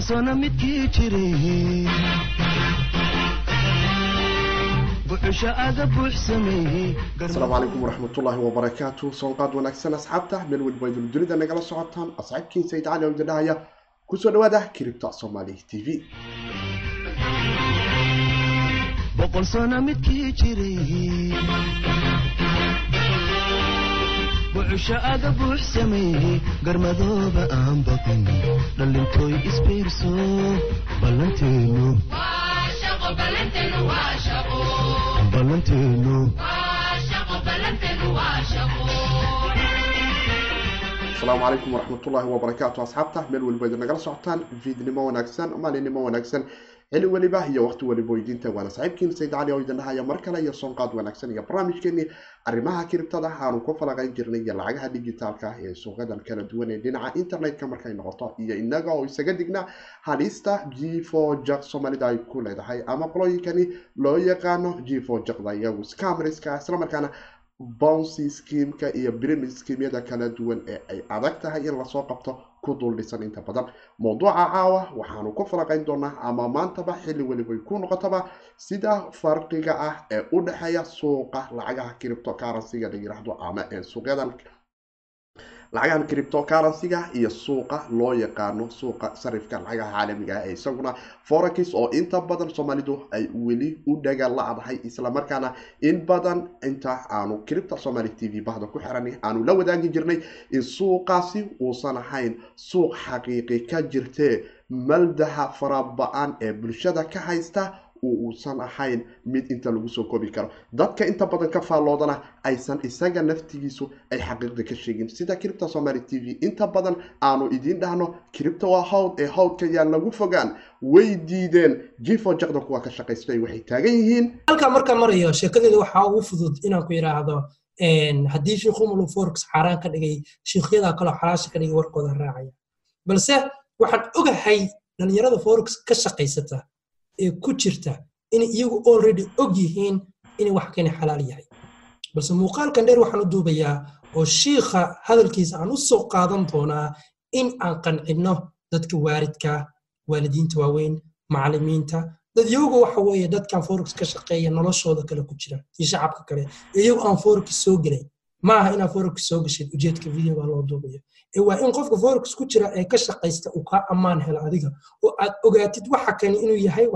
sano midkii jiray asalaamu calaykum waraxmatullaahi wabarakaatu soonqaad wanaagsan asxaabta meel weliba idin dunida nagala socotaan asxaabkiin sayid cali idin dhahaya ku soo dhawaada kiribta soomaali t v. Boqol sano midkii jiray buxusha aga buux sameeyey garmadooba aan baqin dhallintooy isbiirso ballanteenu ballanteenu asalaamu calaykum waraxmatullaahi wabarakaatu asxaabta meel weliba idin nagala socotaan fiidnimo wanaagsan maalinimo wanaagsan xili weliba iyo waqti weliba weydiinta waana saaxiibkiin sayid cali oo idin dhahaya mar kale iyo soonqaad wanaagsan iyo barnaamijkeenii arrimaha kiribtada aanu ku falaqayn jirnay iyo lacagaha digitaalka ee suuqyadan kala duwan ee dhinaca internetka markay noqoto. Iyo inaga oo isaga digna halista g for jak soomaalida ay ku leedahay ama qolooyinkani loo yaqaano g for jakda iyagu scamriska islamarkaana bouncy schemeka iyo brim schemyada kala duwan ee ay adag tahay in la soo qabto ku dul dhisan inta badan. Mowduuca caawa waxaanu ku falaqayn doonaa ama maantaba xilli welibay ku noqotaba sida farqiga ah ee u dhexeeya suuqa lacagaha cripto currencyga la yiraahdo ama ee suuqyadan lacagahan criptocurrencyga iyo suuqa loo yaqaano suuqa sarifka lacagaha caalamiga ah ee isaguna forex oo inta badan soomaalidu ay weli u dhaga la-dahay islamarkaana in badan inta aanu cripta somaali t v bahda ku xiranay aanu la wadaagi jirnay in suuqaasi uusan ahayn suuq xaqiiqi ka jirtee maldaha faraba-an ee bulshada ka haysta uusan ahayn mid inta lagu soo koobi karo. Dadka inta badan ka faalloodana aysan isaga naftigiisu ay xaqiiqda ka sheegin. Sida cripta somaali t v inta badan aanu idiin dhahno cripta waa hawd ee hawdka yaan lagu fogaan. Way diideen. Jifo jaqda kuwa ka shaqaystay waxay taagan yihiin. Halkaa markaa marayo sheekadeeda waxaa ugu fudud inaan ku yidhaahdo haddii shiikhumulu forex xaaraan ka dhigay shiikhyadaa kaloo xalaasha ka dhigay warkooda raacaya. Balse waxaan ogahay dhalinyarada forex ka shaqaysata ee ku jirta inay iyagu already og yihiin inay wax kani xalaal yahay. Balse muuqaalkan dheer waxaan u duubayaa oo shiikha hadalkiisa aan u soo qaadan doonaa in aan qancinno dadka waaridka waalidiinta waaweyn macalimiinta dad iyagu waxa weeye dadkan forex ka shaqeeya noloshooda kale ku jira iyo shacabka kale. Iyagu aan forex soo gelay maaha inaad forex soo gashid ujeedka videoga loo duubayo ee waa in qofka forex ku jira ee ka shaqaysta uu kaa ammaan helo adiga oo aad ogaatid waxa kani inuu yahay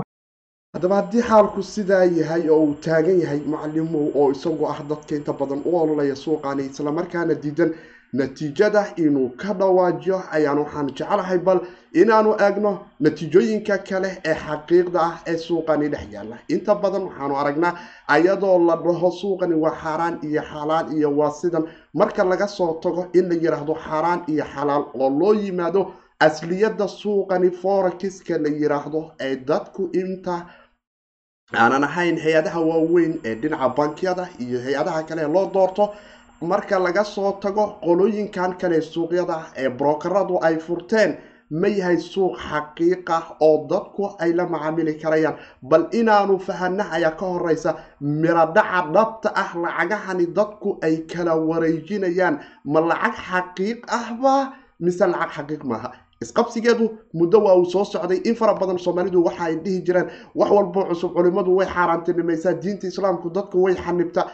haddaba haddii xaalku sidaa yahay oo uu taagan yahay macalimow oo isagu ah dadka inta badan u ololaya suuqaani islamarkaana diidan natiijada inuu ka dhawaajiyo ayaan waxaan jecelahay bal inaanu eegno natiijooyinka kale ee xaqiiqda ah ee suuqani dhex yaalla. Inta badan waxaanu aragnaa ayadoo la dhaho suuqani waa xaaraan iyo xalaal iyo waa sidan. Marka laga soo tago in la yidhaahdo xaaraan iyo xalaal oo loo yimaado asliyada suuqani forexiska la yiraahdo ee dadku inta aanan ahayn hay'adaha waaweyn ee dhinaca bankiyada iyo hay'adaha kale ee loo doorto marka laga soo tago qolooyinkan kale suuqyada ee brokeradu ay furteen ma yahay suuq xaqiiqa oo dadku ay la macaamili karayaan. Bal inaanu fahana ayaa ka horeysa miradhaca dhabta ah lacagahani dadku ay kala wareejinayaan. Ma lacag xaqiiq ahba mise lacag xaqiiq maaha isqabsigeedu muddo waa uu soo socday in fara badan soomaalidu waxa ay dhihi jireen wax walbo cusub culimmadu way xaaraantinimaysaa diinta islaamku dadku way xanibta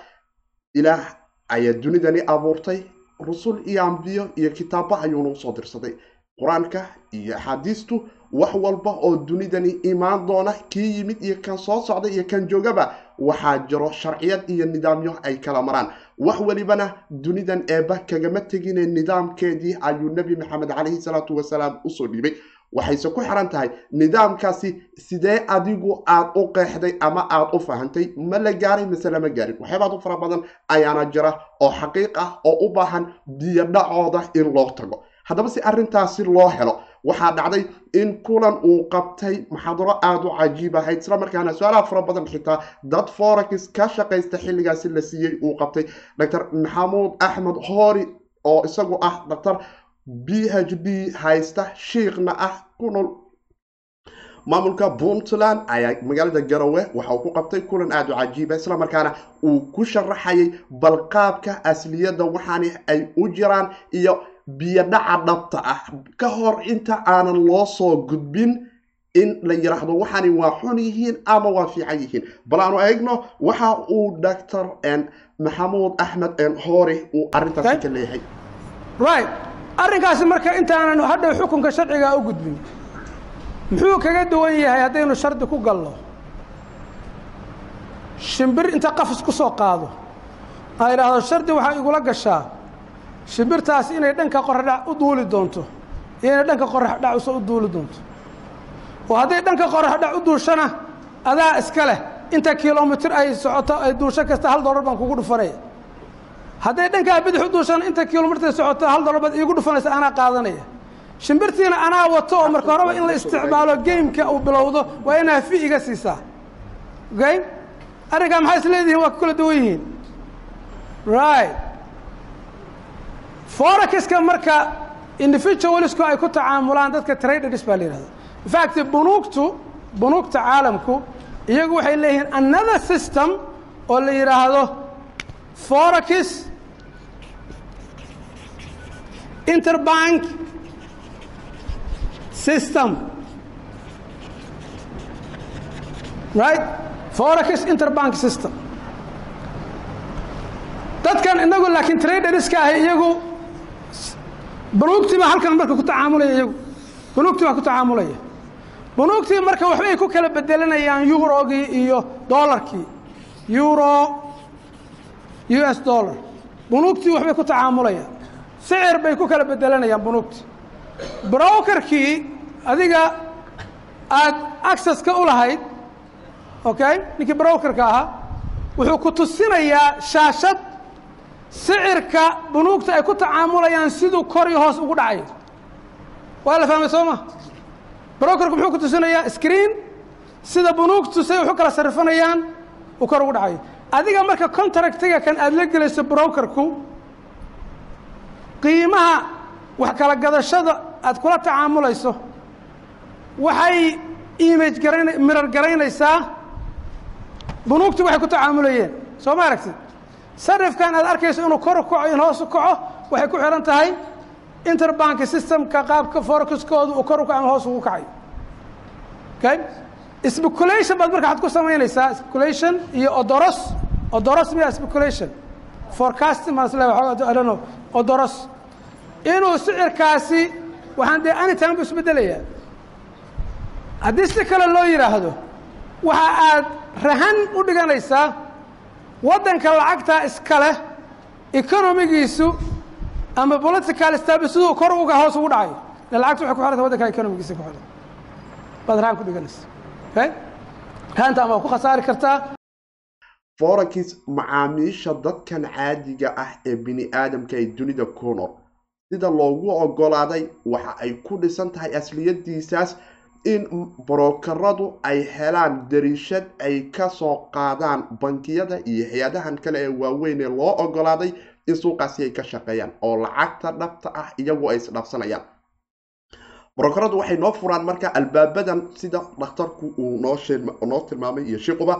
ilaah ayaa dunidani abuurtay rusul iyo ambiyo iyo kitaabo ayuuna u soo dirsaday. Qur'aanka iyo axaadiistu wax walba oo dunidani imaan doona kii yimid iyo kan soo socda iyo kan joogaba waxaa jiro sharciyad iyo nidaamyo ay kala maraan wax welibana dunidan eeba kagama tegine nidaamkeedii ayuu nebi maxamed calayhi salaatu wasalaam u soo dhiibay. Waxayse ku xiran tahay nidaamkaasi sidee adigu aad u qeexday ama aad u fahantay ma la gaaray mise lama gaarin. Waxyaabaad u fara badan ayaana jira oo xaqiiq ah oo u baahan biyodhacooda in loo tago. Haddaba si arrintaasi loo helo waxaa dhacday in kulan uu qabtay muxaadaro aada u cajiib ahayd. Isla markaana su'aalaha fara badan xitaa dad forex ka shaqaysta xilligaasi la siiyey uu qabtay. Dr maxamuud axmed hoori oo isagu ah dr b h d haysta shiikhna ah ku nool. Maamulka puntland ayaa magaalada garowe waxa uu ku qabtay kulan aada u cajiiba isla markaana uu ku sharaxayay balqaabka asliyadda waxaani ay u jiraan iyo biyodhaca dhabta ah. Ka hor inta aanan loo soo gudbin in la yidhaahdo waxani waa xun yihiin ama waa fiican yihiin. Bal aanu eegno waxa uu dr maxamuud axmed hoore uu arrintaasi ka leeyahay. Right. Arrinkaasi marka intaanan hadhow xukunka sharciga u gudbin muxuu kaga duwan yahay haddaynu shardi ku galno shimbir inta qafis ku soo qaado. Aa idhaahdo shardi waxaa igula gashaa shimbirtaasi inay dhanka qoraxdhac u duuli doonto iyo inay dhanka qoraxdhac uso u duuli doonto. Oo hadday dhanka qoraxdhac u duushana adaa iska leh inta kilomitir ay socoto ay duusho kasta hal dollar baan kugu dhufanaya. Hadday dhankaa bidix u duushaan inta kilomitir socoto hal dollar baad iigu dhufanaysa anaa qaadanaya. Shimbirtiina anaa wato oo marka horeba in la isticmaalo gameka uu bilowdo waa inaa fi iga siisaa. Okay? Arrinkaa maxay is waa ku kala duwan yihiin. Right forexiska marka individualisku ay ku tacaamulaan dadka traders baa la yidhahda in fact bunuugtu bunuugta caalamku iyagu waxay leeyihiin another system oo la yidhaahdo forex interbank system. Right? Forex interbank system. Dadkan inagu laakiin traderska ahi iyagu bunuugtii baa halkan marka ku tacaamulaya iyagu. Bunuugtii baa ku tacaamulaya. Bunuugtii marka waxbay ku kala bedelanayaan eurogii iyo dollarkii. Euro u s dollar. Bunuugtii waxbay ku tacaamulayaan sicir bay ku kala bedelanayaan bunuugtii brokerkii adiga aada accesska u lahayd okay ninkii brokerka ahaa wuxuu ku tusinayaa shaashad sicirka bunuugta ay ku tacaamulayaan siduu kor iyo hoos ugu dhacayo waa la fahmay soo ma? Brokerku muxuu ku tusinayaa screen sida bunuugtu say wax u kala sarrifanayaan uu kor ugu dhacayo adiga marka contractiga kan aada la gelayso brokerku qiimaha wax kala gadashada aad kula tacaamulayso waxay image garan mirar garaynaysaa. Bunuugtii waxay ku tacaamulayeen. Soo ma aragtid sarifkan aad arkayso inuu kor u kaco in hoos u kaco waxay ku xihan tahay interbank systemka qaabka forexkooda uu kor u kaco ama hoos ugu kacayo. Okay? Speculation baad marka waxaad ku samaynaysaa speculation iyo odoros odoros miya speculation? Maan is leeyahay waxoogaa I don't know. Odoros inuu sicirkaasi waxaan dee anytime buu isbedelayaa haddii si kale loo yidhaahdo waxa aad rahan u dhiganaysaa waddanka lacagtaa iska leh economigiisu ama political stabi siduu kor uga hoos ugu dhacayo ile lacagta waxay ku xiranta waddanka economigiisa ku xiran baad ku dhiganaysa okay rahanta ama ku khasaari kartaa. Forex macaamiisha dadkan caadiga ah ee bini aadamka ee dunida ku nool. Sida loogu ogolaaday waxa ay ku dhisan tahay asliyadiisaas in brokeradu ay helaan dariishad ay ka soo qaadaan bankiyada iyo hay'adahan kale ee waaweyn ee loo ogolaaday in suuqaasi ay ka shaqeeyaan oo lacagta dhabta ah iyagu ay isdhabsanayaan brokeradu waxay noo furaan marka albaabadan sida dhakhtarku uu noo tilmaamay iyo shiquba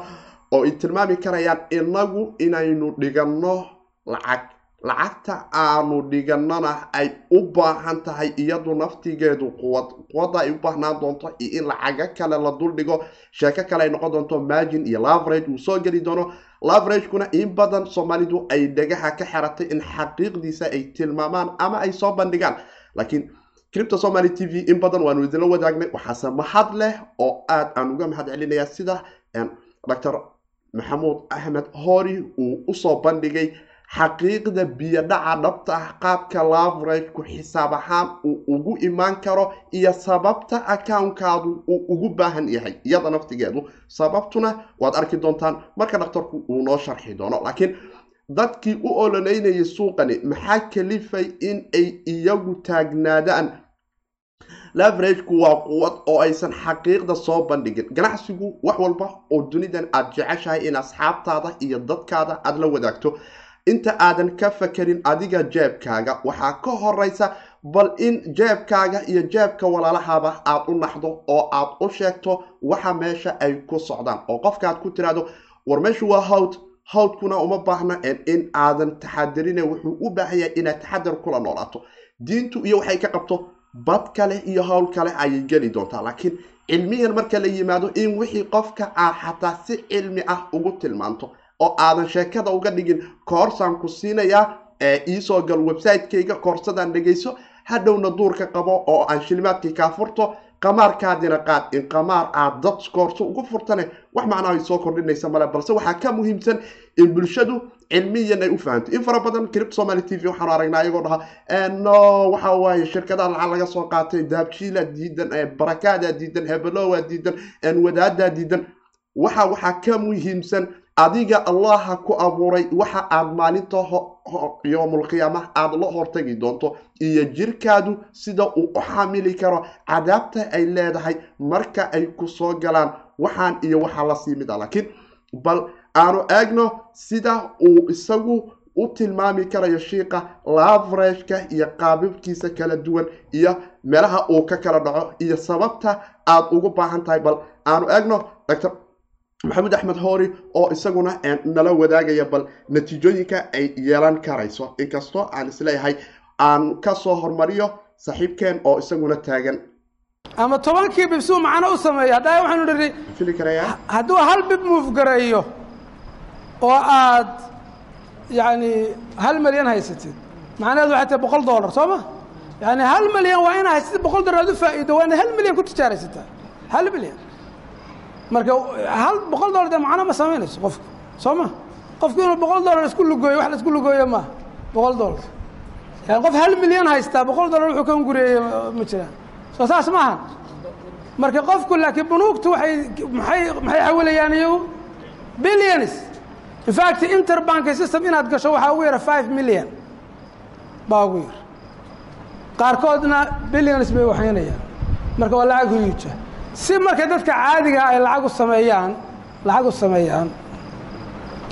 oo ay tilmaami karayaan inagu inaynu dhiganno lacag lacagta aanu dhigannana ay u baahan tahay iyadu naftigeedu quwad quwadda ay u baahnaan doonto iyo in lacago kale la dul dhigo sheeko kale ay noqon doonto margin iyo laverage uu soo geli doono. Laveragekuna in badan soomaalidu ay dhagaha ka xeratay in xaqiiqdiisa ay tilmaamaan ama ay soo bandhigaan. Laakiin cripto somaly t v in badan waanu idinla wadaagnay waxaase mahad leh oo aad aan uga mahad celinayaa sida dr maxamuud axmed hoori uu u soo bandhigay xaqiiqda biyodhaca dhabta ah qaabka laveragku xisaab ahaan uu ugu imaan karo iyo sababta accounkaadu uu ugu baahan yahay iyada naftigeedu. Sababtuna waad arki doontaan marka dhakhtarku uu noo sharxi doono laakiin dadkii u ololeynayay suuqani maxaa kalifay in ay iyagu taagnaadaan? Laverageku waa quwad oo aysan xaqiiqda soo bandhigin. Ganacsigu wax walba oo dunidan aad jeceshahay in asxaabtaada iyo dadkaada aad la wadaagto inta aadan ka fakerin adiga jeebkaaga. Waxaa ka horeysa bal in jeebkaaga iyo jeebka walaalahaba aad u naxdo oo aad u sheegto waxa meesha ay ku socdaan. Oo qofkaaad ku tiraahdo war meeshu waa hawd hawdkuna uma baahna in aadan taxadirine wuxuu u baahan yahay inaad taxadar kula noolaato. Diintu iyo waxay ka qabto bad kale iyo howl kale ayay geli doontaa. Laakiin cilmiyan marka la yimaado in wixii qofka aad xataa si cilmi ah ugu tilmaanto oo aadan sheekada uga dhigin koorsaan ku siinayaa ee iisoo gal website-kayga koorsadaan dhegayso hadhowna duurka qabo oo aan shilimaadkii kaa furto qamaarkaadina qaad in qamaar aad dad koorso ugu furtane wax macnaa ay soo kordhinaysa male balse waxaa ka muhiimsan in bulshadu cilmiyan ay u fahanto. In fara badan clip somali t v waxaanu aragnaa iyagoo dhaha no waxa waaye shirkadaha lacag laga soo qaatay dahabshiila diidan barakaada diidan hebelowa diidan wadaadaa diidan. Waxa waxaa ka muhiimsan adiga allaha ku abuuray waxa aad maalinta yoomulqiyaama aada la hortagi doonto iyo jirkaadu sida uu u xamili karo cadaabta ay leedahay marka ay ku soo galaan waxaan iyo waxaa la sii mid a laakiin bal aanu eegno sida uu isagu u tilmaami karayo shiiqa lavreshka iyo qaababkiisa kala duwan iyo meelaha uu ka kala dhaco iyo sababta aad ugu baahan tahay. Bal aanu eegno dr maxamed axmed hoori oo isaguna nala wadaagaya bal natiijooyinka ay yeelan karayso. Inkastoo aan is leeyahay aan ka soo hormariyo saaxiibkeen oo isaguna taagan. Ama tobankii bib suu macno u sameeya. Haddaa waxaanu karaya hadduu hal bib muuf gareeyo oo aad yacni hal milyan haysatid macnaheedu waxay tahay boqol dollar soo ma? Yani hal milyan waa ina haysatid boqol dollar aad u faa'iido waa ina hal milyan ku tijaaraysataa hal milyan marka hal boqol dollar dee macno ma samaynayso qofku soo ma? Qofku inuu boqol dollar isku lugooyo wax la isku lugooyo maaha boqol dollar. Yani qof hal milyan haystaa boqol dollar wuxuu ka hungureeyey ma jiraan soo saas ma ahan marka qofku laakiin bunuugtu waxay maxay maxay xawilayaan iyagu? Billions. In fact interbank system inaad gasho waxaa ugu yara five million. Baa ugu yar. Qaarkoodna billions bay waxaynayaan marka waa lacag huyuuja si marka dadka caadiga ay lacag u sameeyaan lacag u sameeyaan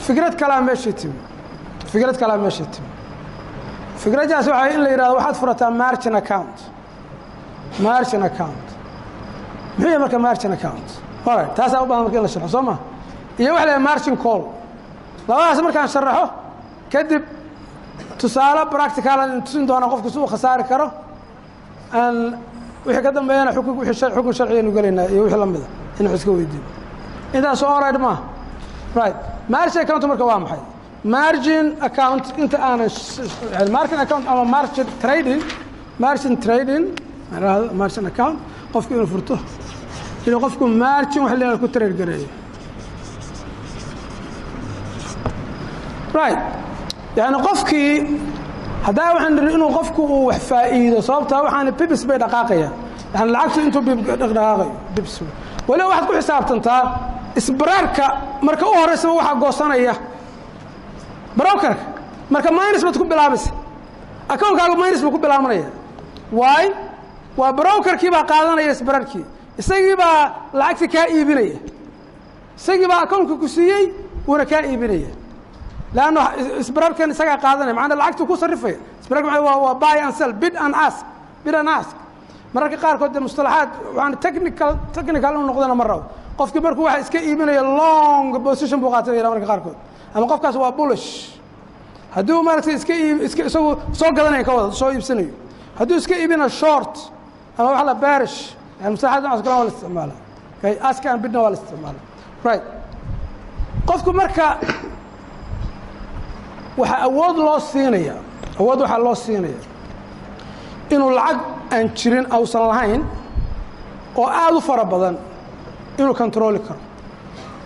fikrad kalaa meeshay timi. Fikrad kalaa meeshay timi. Fikraddaas waxaa in la yidhahdo waxaad furataa margin account. Margin account. Muxuu yahay marka margin account? Alright taasaa u baahan marka in la sharxo soo ma? Iyo waxa la margin call. Labadaas markaan sharaxo kadib tusaale practicalan tusin doonaa qofku si uu khasaari karo aan wixii ka dambeeyana xukun sharciyaynu gelaynaa iyo wixii la mida in wax iska weydiino intaas all right ma right. Margin account marka waa maxay? Margin account inta aanan yani margin account ama margin trading margin trading margin account qofku inuu furto. Inuu qofku margin wax leeyahay ku trade gareeyo. Right. Yani qofkii haddaa waxaan niri inuu qofku uu wax faa'iido sababtaa waxaana bibis bay dhaqaaqayaan. Yani lacagtu intuu dhaqaaqayo bibis waliba waxaad ku xisaabtantaa isbaraarka marka u horeysaba waxaa goosanaya. Brokerka marka minus baad ku bilaabaysa. Akoonkaagu minus buu ku bilaabanaya. Waay waa brokerkii baa qaadanaya isbaraarkii isagii baa lacagta kaa iibinaya. Isagii baa akoonka ku siiyey wuuna kaa iibinaya lanno isbararkan isagaa qaadanaya maana lacagtu ku sarifaya maa waa buy and sell. bid and ask. bid and ask. mararka qaarkood dee mustalaxaad waxaan technical technical inu noqdana ma rabo qofkii markuu waxa iska iibinaya long position buu qaatanaya marka qaarkood ama qofkaas waa bullish. hadduu maaragtay iska iib iska isagu soo gadanaya ka wada soo iibsanayo hadduu iska iibina short. ama wax la bearish. yani mustalaxaad noocaas kale waa la isticmaala okay ask and bidna waa la isticmaala right qofku marka waxaa awood loo siinaya awood waxaa loo siinaya inuu lacag aan jirin ausan lahayn oo aada u fara badan inuu controli karo.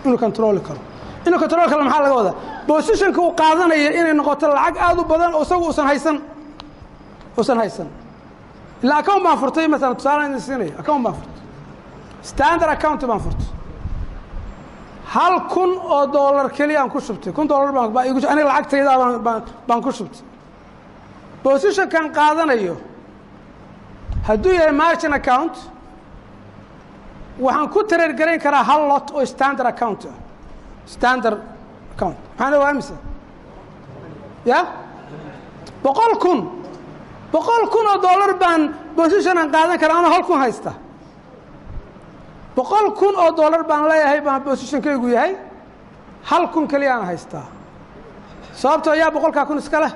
Inuu controli karo. Inuu control karo maxaa laga wadaa? Positionka uu qaadanaya inay noqoto lacag aada u badan oo isagu usan haysan. Usan haysan. Ilaa account baan furtay masalan tusaale idin siinaya account baan furtay. Standard account baan furtay hal kun oo dollar keliya aan ku shubtay kun dollar baan baa igu aniga lacagtayda baan ku shubtay positionkan qaadanayo hadduu yahay margin account waxaan ku tareer garayn karaa hal lot oo standard account ah. Standard account. Maxaana waa mise? Ya? Boqol kun. Boqol kun oo dollar baan position aan qaadan karaa anoo hal kun haysta boqol kun oo dollar baan leeyahay baan positionkaygu yahay. Hal kun keliya aan haystaa. Sababtoo yaa boqolkaa kun iska leh?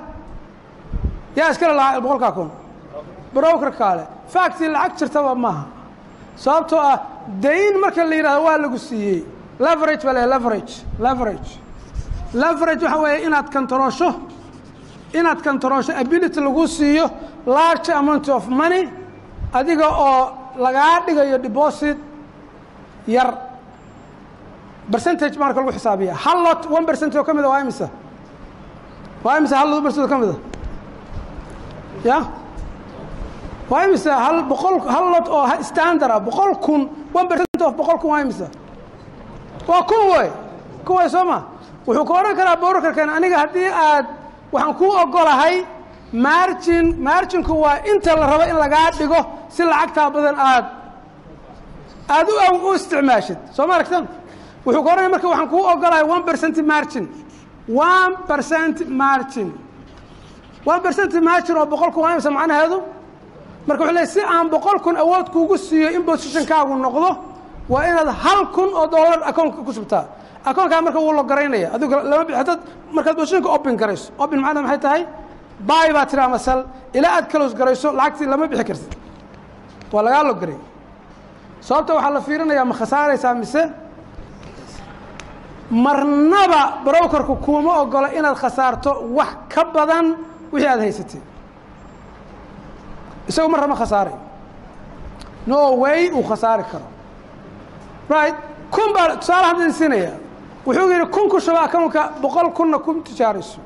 Yaa iska le boqolkaa kun. Broker kaale. Factii lacag jirtaba maaha. Sababtoo ah dayn marka la yidhahdo waa lagu siiyey. Leverage baa leeyahay leverage leverage. Leverage waxa weeye inaad kantaroosho inaad kantaroosho ability lagu siiyo large amount of money adiga oo lagaa dhigayo deposit yar. Percentage marka lagu xisaabiya. Hal lot one percent oo ka mida waa imisa? Waa imisa hal lot percent oo ka mida ya? Waa imisa hal boqol hal lot oo standard ah? Boqol kun one percent of boqol kun waa imisa? Waa kun way kun way soo ma wuxuu ka odhan karaa brokerkan aniga haddii aad waxaan kuu ogolahay margin marginku waa inta la rabo in lagaa dhigo si lacagtaa badan aad aad u u isticmaashid. Soo ma aragtan wuxuu ka odhanaya marka waxaan kuu ogolahay one percent margin. one percent margin. one percent margin oo boqol kun waa imisa macnaheedu marka wuxuu leey si aan boqol kun awood kuugu siiyo in positionkaagu noqdo waa inaad hal kun oo dollar akoonka ku shubtaa. Akoonkaa marka wuu logaraynaya adigu lama bi haddaad markaad positionka open garayso open macnaha maxay tahay? Buy baa tiri ama sal ilaa aad close garayso lacagtii lama bixi kartid. Waa lagaa logaray sababta waxaa la fiirinayaa ma khasaaraysaa mise? Marnaba brokerku kuuma ogola inaad khasaarto wax ka badan wixii aad haysatay. Isagu marra ma khasaaray no way uu khasaari karo. Right? Kun baa tusaale haddaan siinaya wuxuu yidhi kun ku shuba akownka boqol kunna ku tijaarayso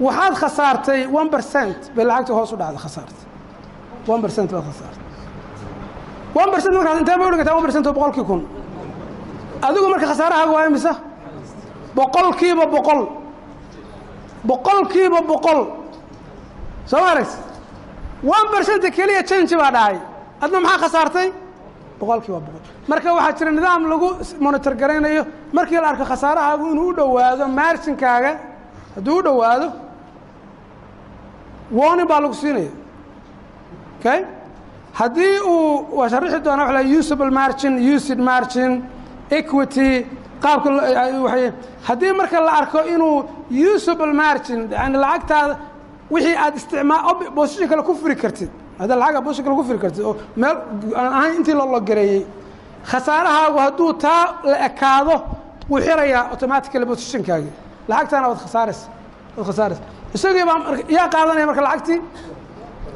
waxaad khasaartay one percent bay lacagta hoos u dhacda khasaartay. One percent baad khasaartay one percent markaad intee bay udhigataa one percent oo boqolkii kun. Adigu marka khasaarahaaga waa imisa boqolkiiba boqol. Boqolkiiba boqol. Soo ma aragti one percent keliya change baa dhacay. Adna maxaa khasaartay? Boqolkiiba boqol. Marka waxaa jira nidaam lagu monitor garaynayo. Markii la arko khasaarahaagu inuu u dhowaado marginkaaga hadduu u dhowaado warning baa lagu siinaya. Okay haddii uu waa sharixi doona waxa la usable margin used margin equity qaabka haddii marka la arko inuu usable margin yani lacagtaada wixii aad isticmaa position kale ku furi kartid hadda lacag aad position kale ku furi kartid oo meel aan ahayn intii loo logareeyey khasaarahaagu hadduu taa la ekaado wuu xirayaa automatically positionkaagi lacagtaana waad khasaaraysa waad khasaaraysa. Isagii baa yaa qaadanaya marka lacagtii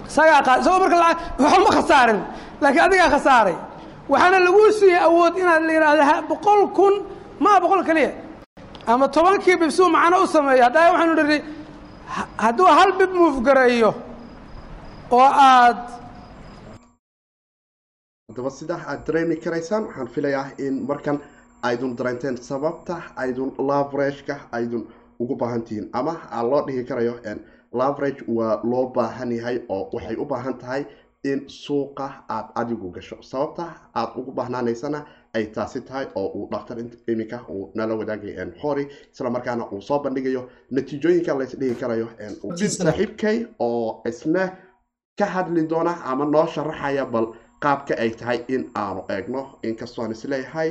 isagoo marka waxba ma khasaarin laakiin adigaa khasaaray. Waxaana laguu siiyey awood inaad la yidhahda boqol kun maa boqol keliya ama tobankii bib suu macno u sameeyo haddaa waxaanu nidhi hadduu hal bib move gareeyo oo aad haddaba sidaa aad dareemi karaysaan waxaan filayaa in markan aydun dareenteen sababta aydun lavrageka aydun ugu baahan tihiin ama loo dhihi karayo lavrage waa loo baahan yahay oo waxay u baahan tahay in suuqa aad adigu gasho. Sababta aad ugu baahnaanaysana ay taasi tahay oo uu dhakhtar iminka uu nala wadaagay hori isla markaana uu soo bandhigayo natiijooyinka lays dhihi karayo saaxiibkay oo isna ka hadli doona ama noo sharaxaya bal qaabka ay tahay in aanu eegno inkastoo aan is leeyahay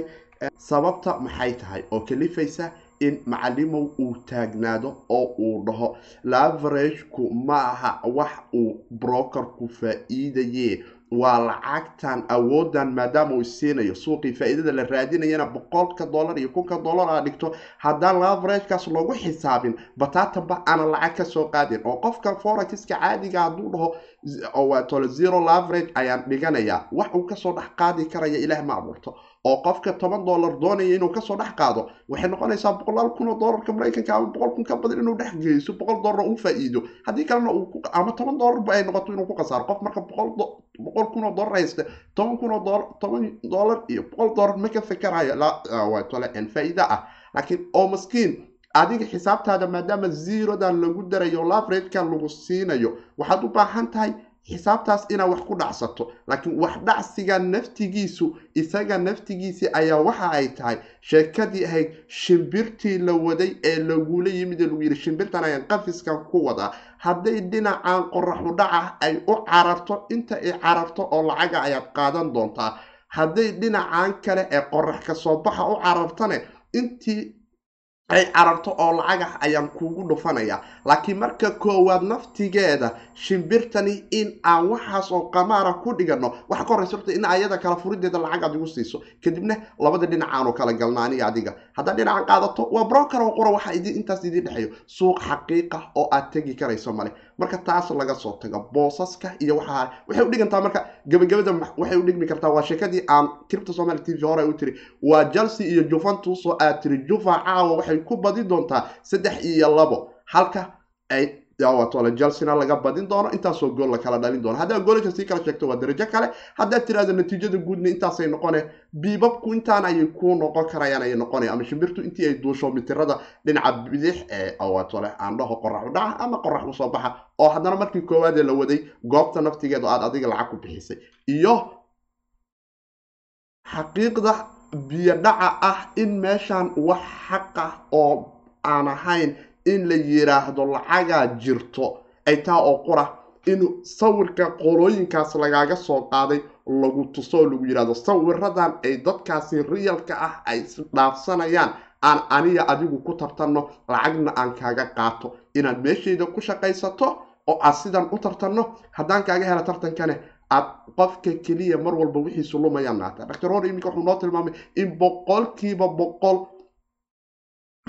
sababta maxay tahay oo kalifaysa in macalimow uu taagnaado oo uu dhaho laverageku ma aha wax uu brokerku faa-iidaye waa lacagtan awoodan maadaama uu siinayo suuqii faa-iidada la raadinayana boqolka dollar iyo kunka dollar aa dhigto. Haddaan laveragekaas lagu xisaabin bataatanba aanan lacag ka soo qaadin. Oo qofka forexiska caadiga hadduu dhaho waatole zero laverage ayaan dhiganayaa. Wax uu ka soo dhex qaadi karaya ilaah ma abuurto. Oo qofka toban dollar doonaya inuu ka soo dhex qaado waxay noqonaysaa boqolaal kun oo dollarka maraykanka ama boqol kun ka badan inuu dhex geyso boqol dollar uu faa-iido. Haddii kalena ama toban dollarba ay noqoto inuu ku khasaaro. Qof marka boqol kun oo dollar haysta toban kun oo dollar toban dollar iyo boqol dollar ma ka fikerayo waa tole faa-iida ah. Laakiin oo maskiin adiga xisaabtaada maadaama zerodan lagu darayo laveragekan lagu siinayo waxaad u baahan tahay xisaabtaas inaad wax ku dhacsato. Laakiin wax dhacsiga naftigiisu isaga naftigiisii ayaa waxa ay tahay sheekadii ahayd shimbirtii la waday ee lagula yimid ee lagu yidhi shimbirtan ayaan qafiskan ku wadaa hadday dhinacan qoraxu dhaca ay u cararto inta ay cararto oo lacaga ayaad qaadan doontaa. Hadday dhinacan kale ee qorax ka soo baxa u carartane intii ay cararto oo lacag ah ayaan kugu dhufanaya. Laakiin marka koowaad naftigeeda shimbirtani in aan waxaas oo qamaara ku dhigano waxa ka horreysa horta in ayada kala furideeda lacag aad igu siiso. Kadibna labada dhinac aanu kala galna aniga adiga haddaad dhinacan qaadato waa broker oo qura waxa idin intaas idin dhexeeyo. Suuq xaqiiqa oo aad tegi karayso male marka taas laga soo tago boosaska iyo waxa waxay u dhigantaa marka gabagabada waxay u dhigmi kartaa waa sheekadii aan kiribta somali t v hore u tiri. Waa chelsea iyo juventus oo aad tiri. Juva caawa waxay ku badin doontaa saddex iyo labo. Halka ay chelsea laga badin doono intaasoo gool la kala dhalin doono haddaad goolasha sii kala sheegto waa darajo kale haddaad tiraahdo natiijada guudna intaasay noqone biibabku intaan ayay ku noqon karayaan ayay noqonaya ama shimbirtu intii ay duusho mitirada dhinaca bidix ee waatole aan dhaho qorax u dhaca ama qorax u soo baxa oo haddana markii koowaadee la waday goobta naftigeeda aad adiga lacag ku bixisay iyo xaqiiqda biyodhaca ah in meeshan wax xaqa oo aan ahayn in la yiraahdo lacagaa jirto. Ay taa oo qura in sawirka qolooyinkaas lagaaga soo qaaday lagu tuso oo lagu yidhahdo sawiradan ay dadkaasi riyalka ah ay isdhaafsanayaan aan aniga adigu ku tartanno lacagna aan kaaga qaato. Inaad meeshayda ku shaqaysato oo aad sidan u tartanno haddaan kaaga hela tartankane aad qofka keliya mar walba wixiisu lumayaan. Naata dr. Hor iminka wuxuu noo tilmaamay in boqolkiiba boqol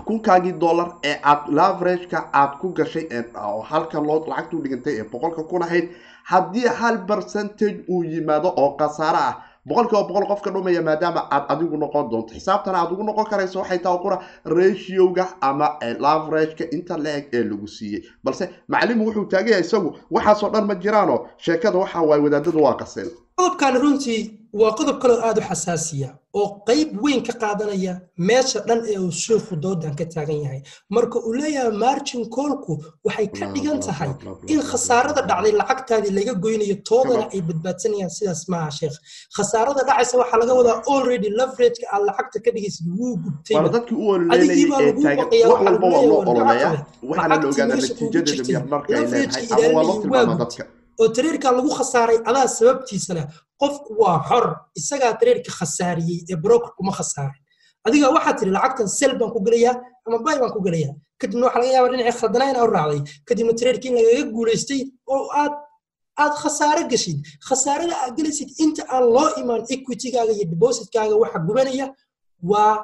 kunkaagii dollar ee aad laverageka aad ku gashay oo halka loo lacagtuu dhigantay ee boqolka kun ahayd haddii hal percentage uu yimaado oo khasaare ah boqolkiiba boqol qofka dhumaya maadaama aad adigu noqon doonto xisaabtana aad ugu noqon karayso waxay taha qura ratioga ama laverageka inta la-eg ee lagu siiyey balse macalimu wuxuu taagan yahay isagu waxaasoo dhan ma jiraanoo? Sheekada waxa waaye wadaadadu waa qaseen qodobkan runtii waa qodob kaloo aada u xasaasiya oo qayb weyn ka qaadanaya meesha dhan ee uu sheikhu doodan ka taagan yahay. Marka uu leeyahay margin koolku waxay ka dhigan tahay in khasaarada dhacday lacagtaadii laga goynayo toodana ay badbaadsanayaan sidaas maaha sheekh khasaarada dhacaysa waxaa laga wadaa already leverageka aad lacagta ka dhigaysid wuu gubtay waana dadkii u ololeynayay ee taagan. wax walba waa loo ololeeyaa waxaana la ogaadaa natiijadeeda miyarmarka ay leedahay. Ama waa dadka oo tareerka lagu khasaaray adaa sababtiisa leh qofku waa xor isagaa tareerka khasaariyey ee broker kuma khasaarin. Adiga waxaad tiri lacagtan sel baan ku gelayaa ama bay baan ku gelayaa. Kadibna waxaa laga yaabaa dhinacii khaldana inaa u raacday. Kadibna tareerkii in lagaga guulaystay oo aad aad khasaare gashid khasaarada aad gelaysid inta aan loo imaan equitygaaga iyo depositkaaga waxa gubanaya waa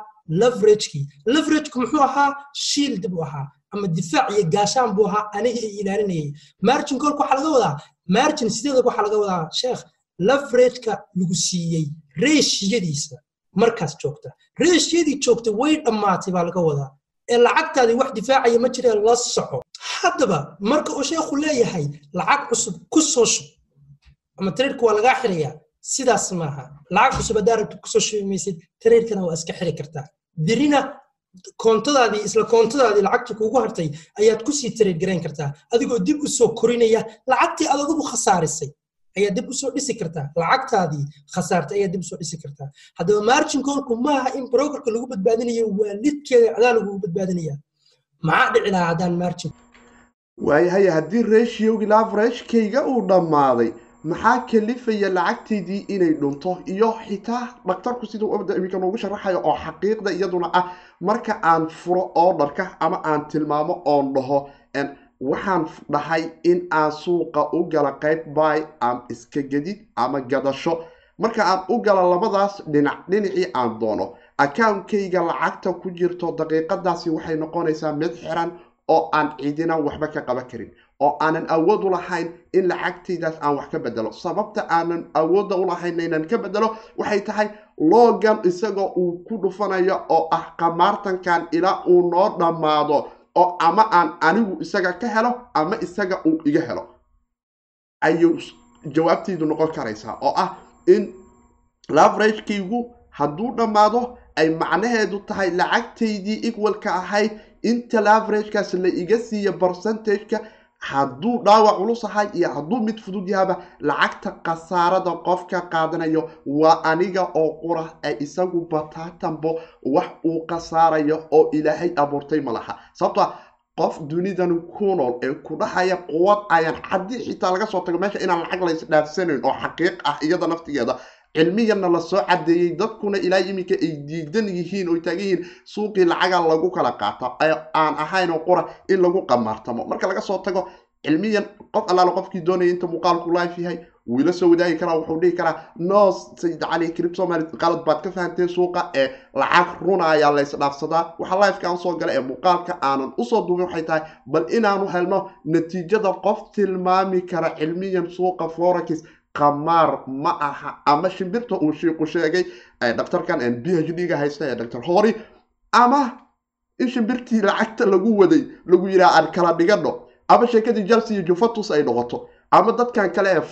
leveragekii. Leveragku muxuu ahaa? Shield buu ahaa ama difaac iyo gaashaan buu ahaa aniga ay ilaalinayay margin kolka waxaa laga wadaa margin sideeda waxaa laga wadaa? Sheekh leverageka lagu siiyey reeshiyadiisa markaas joogta. Reeshiyadii joogta way dhammaatay baa laga wadaa. Ee lacagtaadii wax difaacaya ma jireen la soco. Haddaba marka uu sheekhu leeyahay lacag cusub ku soo shub ama tareerka waa lagaa xirayaa sidaas maaha. Lacag cusub haddaa rabta ku soo shubi maysid tareerkana waa iska xiri kartaa. Birina koontadaadii isla koontadaadii lacagta kuugu hartay ayaad ku sii tareer garayn kartaa adigoo dib u soo korinaya lacagtii aad adigu khasaarisay. Ayaa dib u soo dhisi kartaa lacagtaadii khasaartay ayaa dib u soo dhisi kartaa. Haddaba margin koolku maaha in brokerka lagu badbaadinayo waa lidkeeda adaa lagugu badbaadinaya maxaa dhici lahaa haddaan margin? Waayahay haddii ratiogi laveragekayga uu dhammaaday maxaa kalifaya lacagtaydii inay dhunto? Iyo xitaa dhaktarku siduu iminka noogu sharaxayo oo xaqiiqda iyaduna ah marka aan furo orderka ama aan tilmaamo oon dhaho waxaan dhahay in aan suuqa u gala qayb bay am iska gedid ama gadasho. Marka aan u gala labadaas dhinac dhinacii aan doono. Akaunkayga lacagta ku jirto daqiiqadaasi waxay noqonaysaa mid xiran oo aan cidina waxba ka qaban karin oo aanan awood u lahayn in lacagtaydaas aan wax ka bedelo. Sababta aanan awoodda u lahayn inaan ka bedelo waxay tahay logan isagoo uu ku dhufanayo oo ah qamaartankan ilaa uu noo dhammaado oo ama aan anigu isaga ka helo ama isaga uu iga helo. Ayuu jawaabtaydu noqon karaysaa oo ah in laveragekaygu hadduu dhammaado ay macnaheedu tahay lacagtaydii equalka ahayd inta laveragekaas la iga siiya percentageka hadduu dhaawac culus ahay iyo hadduu mid fudud yahaba lacagta khasaarada qofka qaadanayo waa aniga oo qura ee isagu bataatanbo wax uu khasaarayo oo ilaahay abuurtay ma laha. Sababtoa qof dunidan ku nool ee ku dhahaya quwad ayaan haddii xitaa laga soo tago meesha inaan lacag laysdhaafsanayn oo xaqiiq ah iyada naftigeeda cilmiyanna la soo cadeeyey dadkuna ilaa iminka ay diidan yihiin oo taagan yihiin suuqii lacaga lagu kala qaato aan ahayn oo qura in lagu qamaartamo. Marka laga soo tago cilmiyan qof allaala qofkii doonaya inta muuqaalku life yahay wiila soo wadaagi karaa wuxuu dhihi karaa no sayid cali crib somali qalad baad ka fahanteen suuqa ee lacag runa ayaa la isdhaafsadaa. Waxa lifeka aan gala ee muuqaalka aanan u soo duubin waxay tahay bal inaanu helno natiijada qof tilmaami kara cilmiyan suuqa forex qamaar ma aha. Ama shimbirta uu shiiqu sheegay dhaktarkan b h d ga haysta ee dr hori ama in shimbirtii lacagta lagu waday lagu yidhaha aan kala dhigano ama sheekadii chelsea iyo juventus ay noqoto ama dadkan kale ee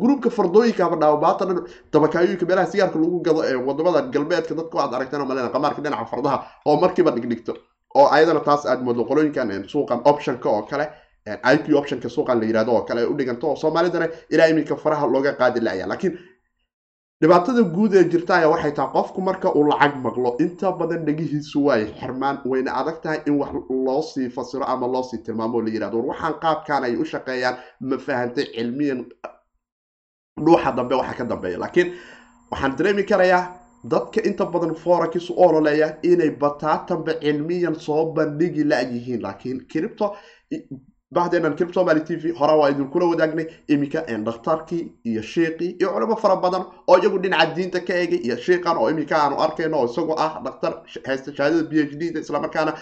gruubka fardooyinka ama dhaawabaata dabakaayooyinka meelaha sigaarka lagu gado ee waddamada galbeedka dadku aad aragteen oo malena qamaarka dhinaca fardaha oo markiiba dhigdhigto oo ayadana taas aad moodo qolooyinkan suuqan optionka oo kale iq optionka suuqan la yiraahdo oo kale ay u dhiganto oo soomaalidana ilaa iminka faraha looga qaadi laya laakiin dhibaatada guud ee jirta ayaa waxay tahay qofku marka uu lacag maqlo inta badan dhegihiisu waay xirmaan wayna adag tahay in wax loosii fasiro ama loosii tilmaamo oo la yiraahdo war qaabkan ay u shaqeeyaan ma fahantay cilmiyan dhuuxa dambe waxa ka dambeeya. Laakiin waxaan dareemi karayaa dadka inta badan forex u ololeeya inay bataatanba cilmiyan soo bandhigi la-yihiin laakiin cripto bahdeenan crip somaly t v hore waa idinkula wadaagnay iminka dhakhtarkii iyo shiiqii iyo culimo fara badan oo iyagu dhinaca diinta ka eegay iyo shiiqan oo iminka aanu arkayno oo isagoo ah dhakhtar haysta shahaadada b h d da islamarkaana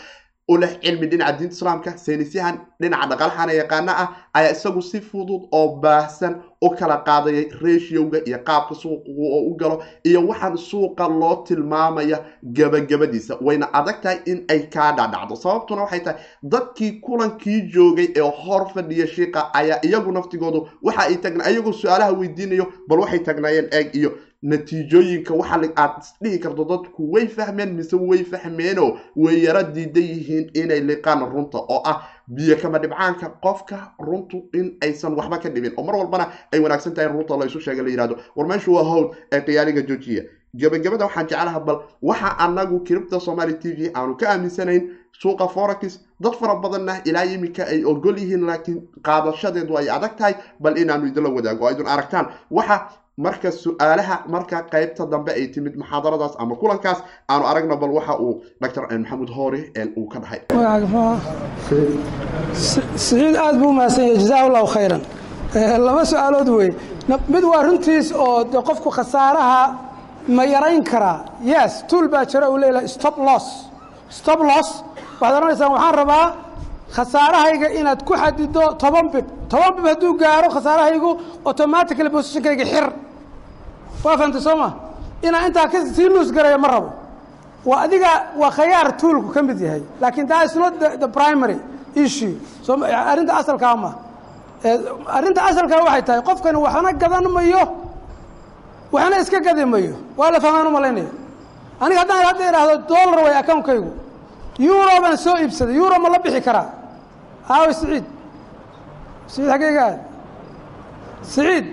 u cilmi dhinaca diinta islaamka saynisyahan dhinaca dhaqalaxana yaqaana ah ayaa isagu si fudud oo baahsan u kala qaadayay ratiowga iyo qaabka suuqa oo u galo iyo waxaan suuqa loo tilmaamaya gabagabadiisa. Wayna adag tahay in ay kaa dhacdhacdo sababtuna waxay tahay dadkii kulankii joogay ee hor fadhiya shiiqa ayaa iyagu naftigoodu waxa ay tagna iyagoo su'aalaha weydiinayo bal waxay tagnaayeen eeg iyo natiijooyinka waxa aad isdhihi karto dadku way fahmeen mise way fahmeenoo? Way yaro diidan yihiin inay liqaan runta oo ah biyo kama dhibcaanka qofka runtu in aysan waxba ka dhibin. Oo mar walbana ay wanaagsan tahay in runta laysu sheega la yihahdo war meeshu waa howl ee qiyaaliga joojiya. Gabagabada waxaan jeclaha bal waxa anagu kiribta somaali t v aanu ka aaminsanayn suuqa forex dad fara badanna ilaa iminka ay ogol yihiin laakiin qaadashadeedu ay adag tahay bal inaanu idinla wadaago aydun aragtaan. Waxa marka su'aalaha marka qaybta dambe ay timid muxaadaradaas ama kulankaas aanu aragno bal waxa uu dr maxamuud hoore uu ka dhahay siciid aad buu umahadsan yahay jazaa allahu khayran laba su'aalood wey mid waa runtiis oo de qofku khasaaraha ma yarayn karaa yes tuul baa jira uu leeyahay stop loss. Stop loss waxaad odhanaysaan waxaan rabaa khasaarahayga inaad ku xadido toban bib toban bib hadduu gaaro khasaarahaygu automatically positionkayga xir waa fahamtay soo ma? Inaan intaa ka sii luus garaya ma rabo. Waa adiga waa khayaar tuulku ka mid yahay. Laakiin that is not the, primary issue. So arrinta asalkaa ma arrinta asalkaa waxay tahay qofkani waxna gadan mayo waxna iska gadi mayo. Waa la fahmaan u malaynaya aniga haddaan hadda idhaahdo dollar way accountkaygu. Euro baan soo iibsaday. Euro ma la bixi karaa? Aawe siciid. Siciid xaggeyga aad siciid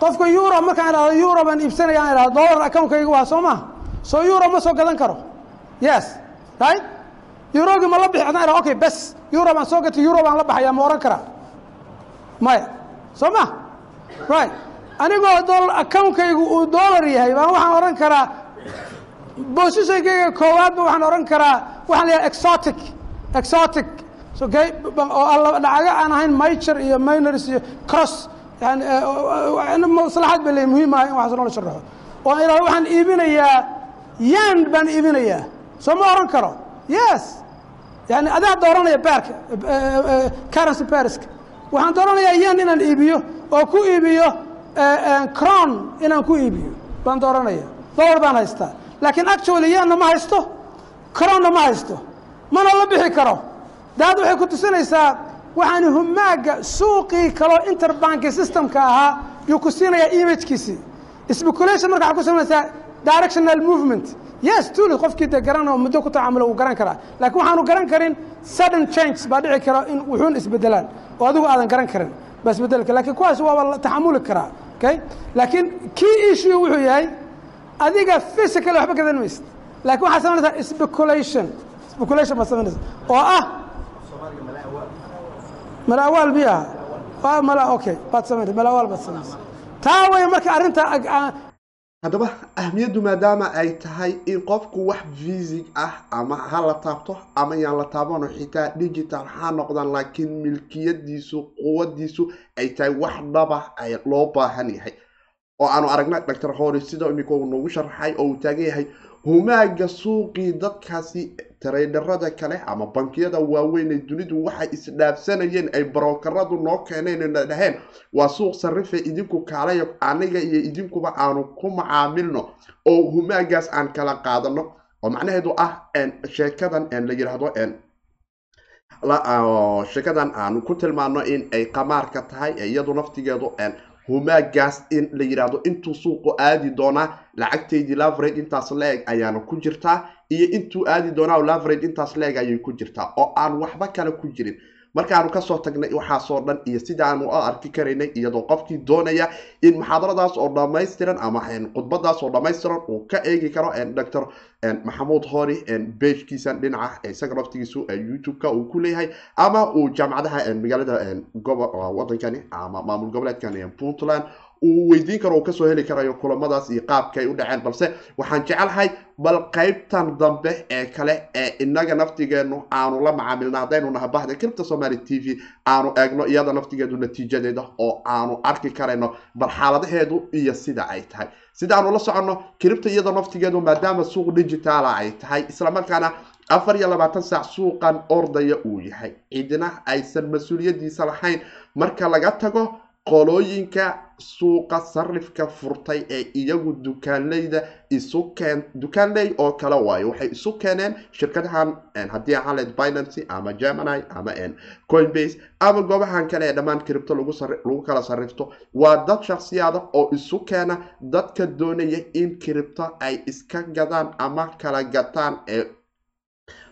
qofka euro markaan idhahdo euro baan iibsanaya aan idhahdo dollar accountkayga waa soo maha soo euro ma soo gadan karo. Yes right? Eurogii ma la bixi haddaan idhahdo okay bes. Euro baan soo gatay euro baan la baxaya ma ohan karaa? Maya soo ma? Right. Anigoo dollar accountkaygu uu dollar yahay baan waxaan odhan karaa bosishankayga koowaadba waxaan odhan karaa waxaan leeyahay exotic exotic. Oo dhacaga aan ahayn major iyo minors iyo cross yani maslaxad ba le muhiim ah in waxaas loola sharaxo oo ilaa waxaan iibinayaa yan baan iibinayaa. Soo ma oran karo? Yes. Yani adaa dooranaya baarka currency bariska waxaan dooranayaa yan inaan iibiyo oo ku iibiyo cron inaan ku iibiyo baan dooranaya. Dollar baan haystaa. Laakiin actually yanna ma haysto cronna ma haysto. Mana la bixi karo. Daad waxay ku tusinaysaa waxaan humaaga suuqii kaloo interbanki systemka ahaa yuu ku siinayaa imagkiisii speculation marka waxaa ku samaynaysaa directional movement. Yes tuli qofkii de garan oo muddo ku tacaamulo wuu garan karaa. Laakiin waxaanu garan karin sudden change baa dhici kara in wuxuun isbedelaan oo adigu aadan garan karin baa isbeddelka laakiin kuwaas waaba la taxamuli karaa okay? Laakiin key issue wuxuu yahay adiga physical waxba gadan maysid. Lakin waxaad samaynaysaa speculation. Speculation baad samaynaysa oo ah malaawaal mala okay. Baad samaynaysa malaawaal baad samaynaysa taa way marka arrinta haddaba ahmiyaddu maadaama ay tahay in qofku wax fisig ah ama ha la taabto ama yaan la taabano xitaa digital ha noqdaan laakiin milkiyadiisu quwadiisu ay tahay wax dhaba ay loo baahan yahay. Oo aanu aragna dr hori sida imika uu noogu sharaxay oo uu taagan yahay humaaga suuqii dadkaasi tareydarada kale ama bankiyada waaweyn ee dunidu waxay isdhaafsanayeen ay barokaradu noo keeneen na dhaheen waa suuq sarife idinku kaalaya aniga iyo idinkuba aanu ku macaamilno oo humaagaas aan kala qaadano oo macnaheedu ah sheekadan la yidhaahdo sheekadan aanu ku tilmaano in ay qamaarka tahay iyadu naftigeedu humaagaas in la yidhaahdo intuu suuqu aadi doonaa lacagtaydii laverage intaas la-eg ayaana ku jirtaa iyo intuu aadi doonaa laverage intaas la-eg ayay ku jirtaa oo aan waxba kale ku jirin markaanu ka soo tagnay waxaasoo dhan iyo sidaanu arki karaynay iyadoo qofkii doonaya in muxaadaradaas oo dhammaystiran ama khudbadaas oo dhammaystiran uu ka eegi karo dr maxamuud hori bejkiisan dhinaca isaga naftigiisu youtube-ka uu ku leeyahay ama uu jaamacadaha magaalada wadankani ama maamul goboleedkan puntland uu weydiin karo uu ka soo heli karayo kulamadaas iyo qaabka ay u dhaceen. Balse waxaan jecelahay bal qaybtan dambe ee kale ee inaga naftigeenu aanu la macaamilna haddaynu naha bahda kiribta somaali t v aanu eegno iyada naftigeedu natiijadeeda oo aanu arki karayno bal xaaladaheedu iyo sida ay tahay. Sida aanu la soconno kiribta iyada naftigeedu maadaama suuq digitaala ay tahay islamarkaana afar iyo labaatan saac suuqan ordaya uu yahay. Cidina aysan mas'uuliyadiisa lahayn. Marka laga tago qolooyinka suuqa sarifka furtay ee iyagu dukaanleyda isu keen dukaanley oo kale waayo. Waxay isu keeneen shirkadahan haddii ahaaleed binancy ama germany ama coinbase ama goobahan kale ee dhammaan kiribto lagu kala sarifto waa dad shaksiyaada oo isu keena dadka doonaya in kiribto ay iska gadaan ama kala gataan ee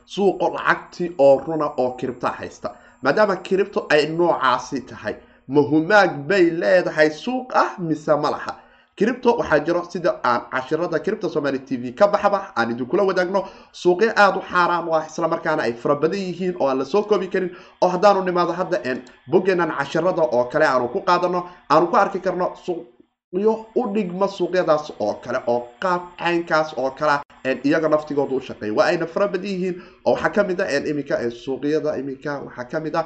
suuqo lacagtii oo runa oo kiribta haysta. Maadaama kiribto ay noocaasi tahay ma humaag bay leedahay suuq ah mise ma laha? Cripto waxaa jiro sida aan cashirada cripto somaali t v ka baxaba aan idinkula wadaagno suuqyo aada u xaaraan ah islamarkaana ay fara badan yihiin oo aan la soo koobi karin. Oo haddaanu nimaado hadda boggenan cashirada oo kale aanu ku qaadano aanu ku arki karno suuqyo u dhigma suuqyadaas oo kale oo qaab caynkaas oo kalea iyaga naftigooda u shaqeeya. Waa ayna fara badan yihiin. Oo waxaa ka mid a iminka suuqyada iminka waxaa ka mid ah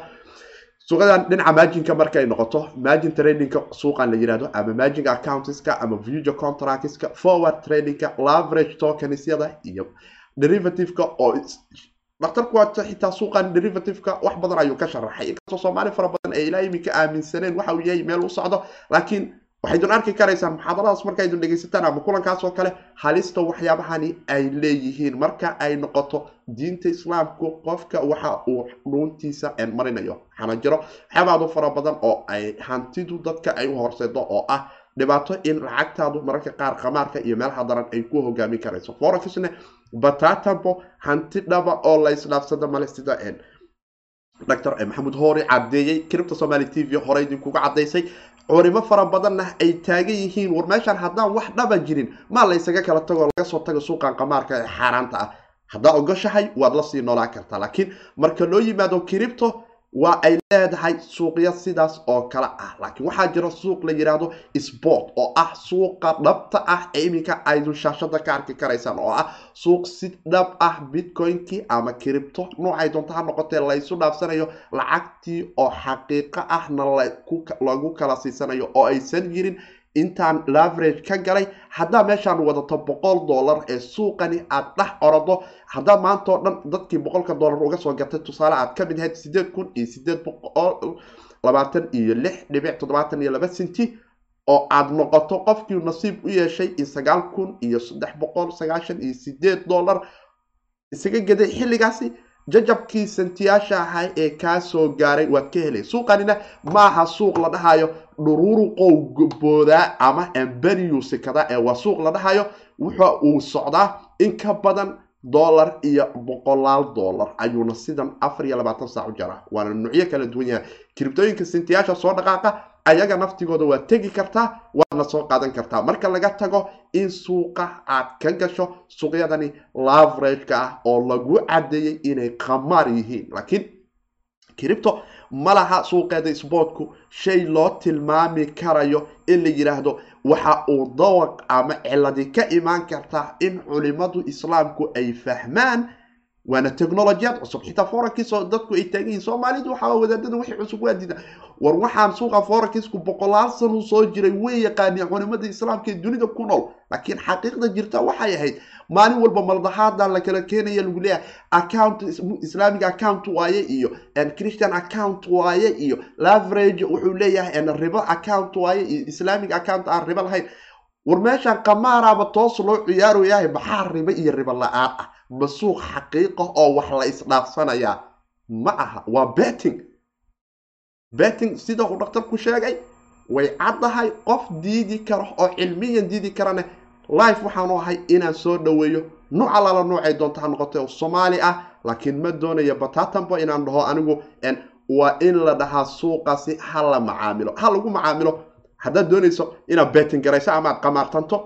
suuqadan dhinaca maajinka markay noqoto maajin tradingka suuqan la yiraahdo ama maajing accountska ama future contractska forward tradingka laverage tokensyada iyo derivativeka oo dhakhtarku xitaa suuqan derivativeka wax badan ayuu ka sharaxay. Inkastoo soomaali fara badan ee ilaa iminka aaminsaneen waxa uu yahay meel u socdo laakiin waxaydun arki karaysaan muxaadaradaas markaydun dhegaysataan ama kulankaas oo kale halista waxyaabahani ay leeyihiin. Marka ay noqoto diinta islaamku qofka waxa uu dhuuntiisa marinayo waxaana jiro waxyaabaadu fara badan oo ay hantidu dadka ay u horseedo oo ah dhibaato in lacagtaadu mararka qaar khamaarka iyo meelaha daran ay ku hogaamin karayso. Forexne batatambo hanti dhaba oo la isdhaafsada male sida dr maxamuud hoori cadeeyey cripto somaali t v hore idinkuga cadaysay culimo fara badanna ay taagan yihiin. War meeshaan haddaan wax dhaba jirin maa la ysaga kala tagoo laga soo tago suuqan qamaarka ee xaaraanta ah. Haddaa ogoshahay waad la sii noolaan kartaa. Laakiin marka loo yimaado cripto waa ay leedahay suuqyo sidaas oo kale ah. Laakiin waxaa jira suuq la yidhaahdo sport oo ah suuqa dhabta ah ee iminka aydun shaashada ka arki karaysaan oo ah suuq si dhab ah bitcoinkii ama cripto noocay doonta ha noqotee laysu dhaafsanayo lacagtii oo xaqiiqo ahna lagu kala siisanayo oo aysan jirin intaan laverage ka galay haddaa meeshaan wadato boqol dollar ee suuqani aad dhex orado haddaa maanta oo dhan dadkii boqolka dollar uga soo gatay tusaale aad ka mid ahayd sideed kun iyo sideed boqol labaatan iyo lix dhibic toddobaatan iyo laba senti oo aad noqoto qofkii nasiib u yeeshay in sagaal kun iyo saddex boqol sagaashan iyo sideed dollar isaga gaday xilligaasi jajabkii santiyaasha ahaa ee kaa soo gaaray waad ka helay. Suuqanina maaha suuq la dhahayo dhururuqow boodaa ama amberiyu ee waa suuq la dhahayo wuxa uu socdaa in ka badan dollar iyo boqolaal dollar. Ayuuna sidan afar iyo labaatan saac u jaraa. Waana nuucyo kala duwan yahay. Kiribtooyinka sintiyaasha soo dhaqaaqa ayaga naftigooda waad tegi kartaa waadna soo qaadan kartaa. Marka laga tago in suuqa aad ka gasho suuqyadani laverageka ah oo lagu cadeeyey inay qamaar yihiin laakiin cripto ma laha suuqeeda isboortku shay loo tilmaami karayo in la yidhaahdo waxa uu dawaq ama ciladi ka imaan kartaa in culimadu islaamku ay fahmaan waana technolojiyad cusub. Xitaa forankiisoo dadku ay taagan yihiin soomaalidu waxaa wadaadada wixii cusub waa diida war waxaan suuqa forankisku boqolaal sanuu soo jiray way yaqaaniin culimada islaamka ee dunida ku nool. Laakiin xaqiiqda jirta waxay ahayd maalin walba maldahaada la kala keenaya lagu leeyahay account islamic account waaye iyo christian account waaye iyo laverage wuxuu leeyahay ribo account waaye iyo islamic account aan ribo lahayn. War meeshaan qamaaraaba toos loo ciyaarayahay maxaa ribo iyo ribo la'aan ah ma suuq xaqiiqa oo wax la isdhaafsanayaa. Ma aha waa betting. Betting sida uu dhakhtarku sheegay way caddahay qof diidi karo oo cilmiyan diidi karane life waxaanu ahay inaan soo dhoweeyo nuuc alala nuucay doonta ha noqotay oo soomaali ah laakiin ma doonaya batatanba inaan dhaho anigu waa in la dhahaa suuqaasi ha la macaamilo ha lagu macaamilo. Haddaad doonayso inaad betting garayso ama aad qamaartanto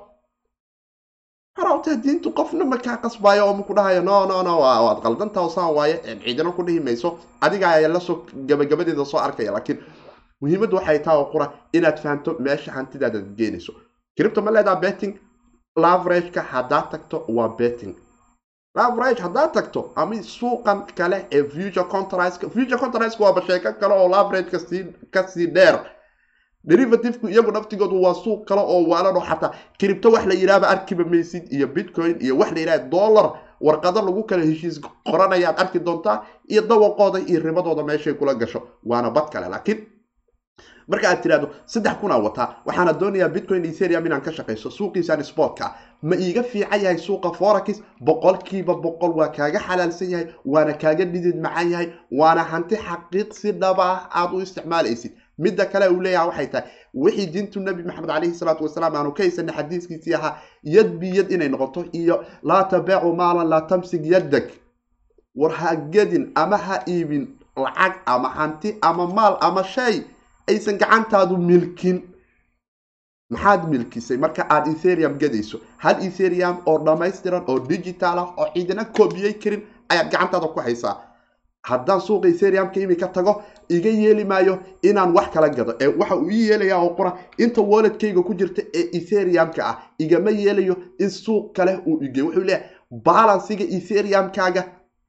harawtee diintu qofna makaa qasbaayo oo maku dhahayo no no no waad qaldantaa saan waaye. Ciidana ku dhihi mayso. Adiga ayaa la soo gabagabadeeda soo arkaya laakiin muhiimaddu waxay taha oo qura inaad fahamto meesha hantidaadaad geenayso. Cripto ma leedaha betting laverageka haddaad tagto waa betting. Laverage haddaad tagto ama suuqan kale ee future contractka future contractka waaba sheeko kale oo laverage ka sii ka sii dheer derivativku iyagu naftigoodu waa suuq kale oo waalan oo xataa cripto wax la yidhahba arkiba maysid iyo bitcoin iyo wax la yidhaha dollar warqado lagu kala heshiis qoranayaad arki doontaa iyo dawaqooda iyo ribadooda meeshay kula gasho waana bad kale. Laakiin marka aad tirahdo saddex kunaa wataa waxaana doonayaa bitcoin ethereum inaan ka shaqayso suuqiisaan sportka ma iiga fiican yahay suuqa forax boqolkiiba boqol waa kaaga xalaalsan yahay waana kaaga dhidid macaan yahay waana hanti xaqiiq si dhaba ah aada u isticmaalaysid midda kale uu leeyaha waxay tahay wixii diintu nabi maxamed calayhi salaatu wasalaam aanu ka haysanay xadiiskiisii ahaa yad biyad inay noqoto iyo laa tabeecu maalan laa tamsig yaddag war ha gedin ama ha iibin lacag ama hanti ama maal ama shay aysan gacantaadu milkin. Maxaad milkisay? Marka aada etherium gadayso hal etherium oo dhammaystiran oo digital ah oo ciidana koobiyey karin ayaad gacantaada ku haysaa. Haddaan suuqa etheriumka imika tago iga yeeli maayo inaan wax kala gado. Ee waxa uu ii yeelayaa oo qura inta walletkayga ku jirta ee etheriumka ah igama yeelayo in suuq kale uu igeyo wuxuu leeyahay balansiga etheriumkaaga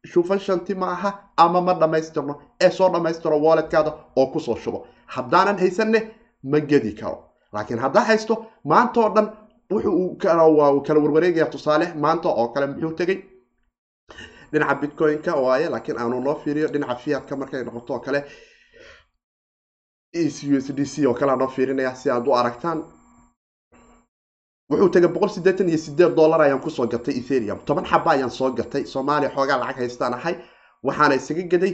shufan shanti ma aha ama ma dhammaystirno ee soo dhammaystiro walletkaada oo ku soo shubo. Haddaanan haysanne ma gedi karo. Laakiin haddaa haysto maanta oo dhan wuxuu kala warwareegaya tusaale maanta oo kale muxuu tegey dhinaca bitcoin-ka waaye laakiin aanu noo fiiriyo dhinaca fiatka markay noqoto oo kale u s d c oo kale aan noo fiirinaya si aad u aragtaan. Wuxuu tegay boqol siddeetan iyo sideed dollar ayaan ku soo gatay etherium toban xaba ayaan soo gatay. Soomaaliya xoogaa lacag haystaan ahay. Waxaana isaga gaday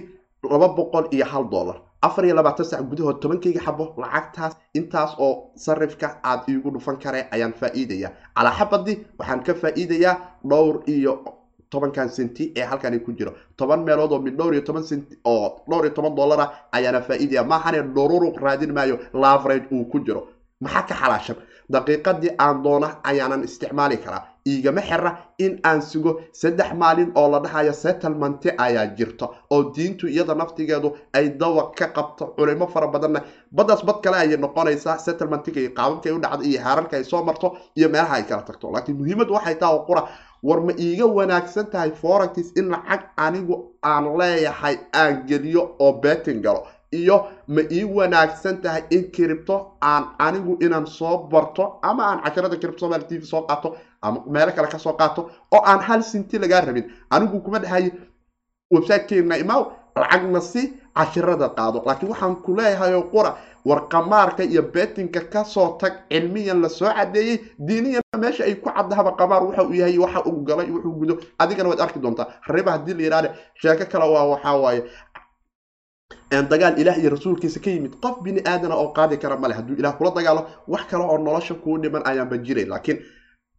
laba boqol iyo hal dollar. Afar iyo labaatan sac gudahood tobankayga xabo lacagtaas intaas oo sarifka aad iigu dhufan karee ayaan faa'iidaya calaa xabadii waxaan ka faa'iidayaa dhowr iyo tobankan senti ee halkani ku jiro. Toban meelood oo mid dhowr iyo toban senti oo dhowr iyo toban dollar ayaana faa'iidaya maahane dhururuq raadin maayo laverage uu ku jiro. Maxaa ka xalaashan? Daqiiqadii aan doona ayaanan isticmaali karaa. Iigama xira in aan sugo saddex maalin oo la dhahayo settlementi ayaa jirta oo diintu iyada naftigeedu ay dawaq ka qabto culimo fara badanna. Baddaas bad kale ayay noqonaysaa settlementiga iyo qaababkay u dhacdo iyo haararka ay soo marto iyo meelaha ay kala tagto. Laakiin muhiimaddu waxay taha oo qura war ma iiga wanaagsan tahay forax in lacag anigu aan leeyahay aan geliyo oo betin galo? Iyo ma ii wanaagsan tahay in cripto aan anigu inaan soo barto ama aan casharada cripto somal t v soo qaato ama meelo kale ka soo qaato oo aan hal sinti lagaa rabin? Anigu kuma dhahayo websitekeena imaw lacagna si cashirada qaado. Laakiin waxaan ku leeyahay oo qura war qamaarka iyo betinka ka soo tag cilmiyan la soo cadeeyey diiniyana meesha ay ku caddahaba qamaar waxa uu yahay waxa uu galay wuxuu gudo. Adigana waad arki doontaa riba haddii la yidhahde sheeko kale waa waxaa waaye dagaal ilaah iyo rasuulkiisa ka yimid qof bini aadana oo qaadi kara male hadduu ilaah kula dagaalo wax kale oo nolosha kuu dhiman ayaanba jiray. Laakiin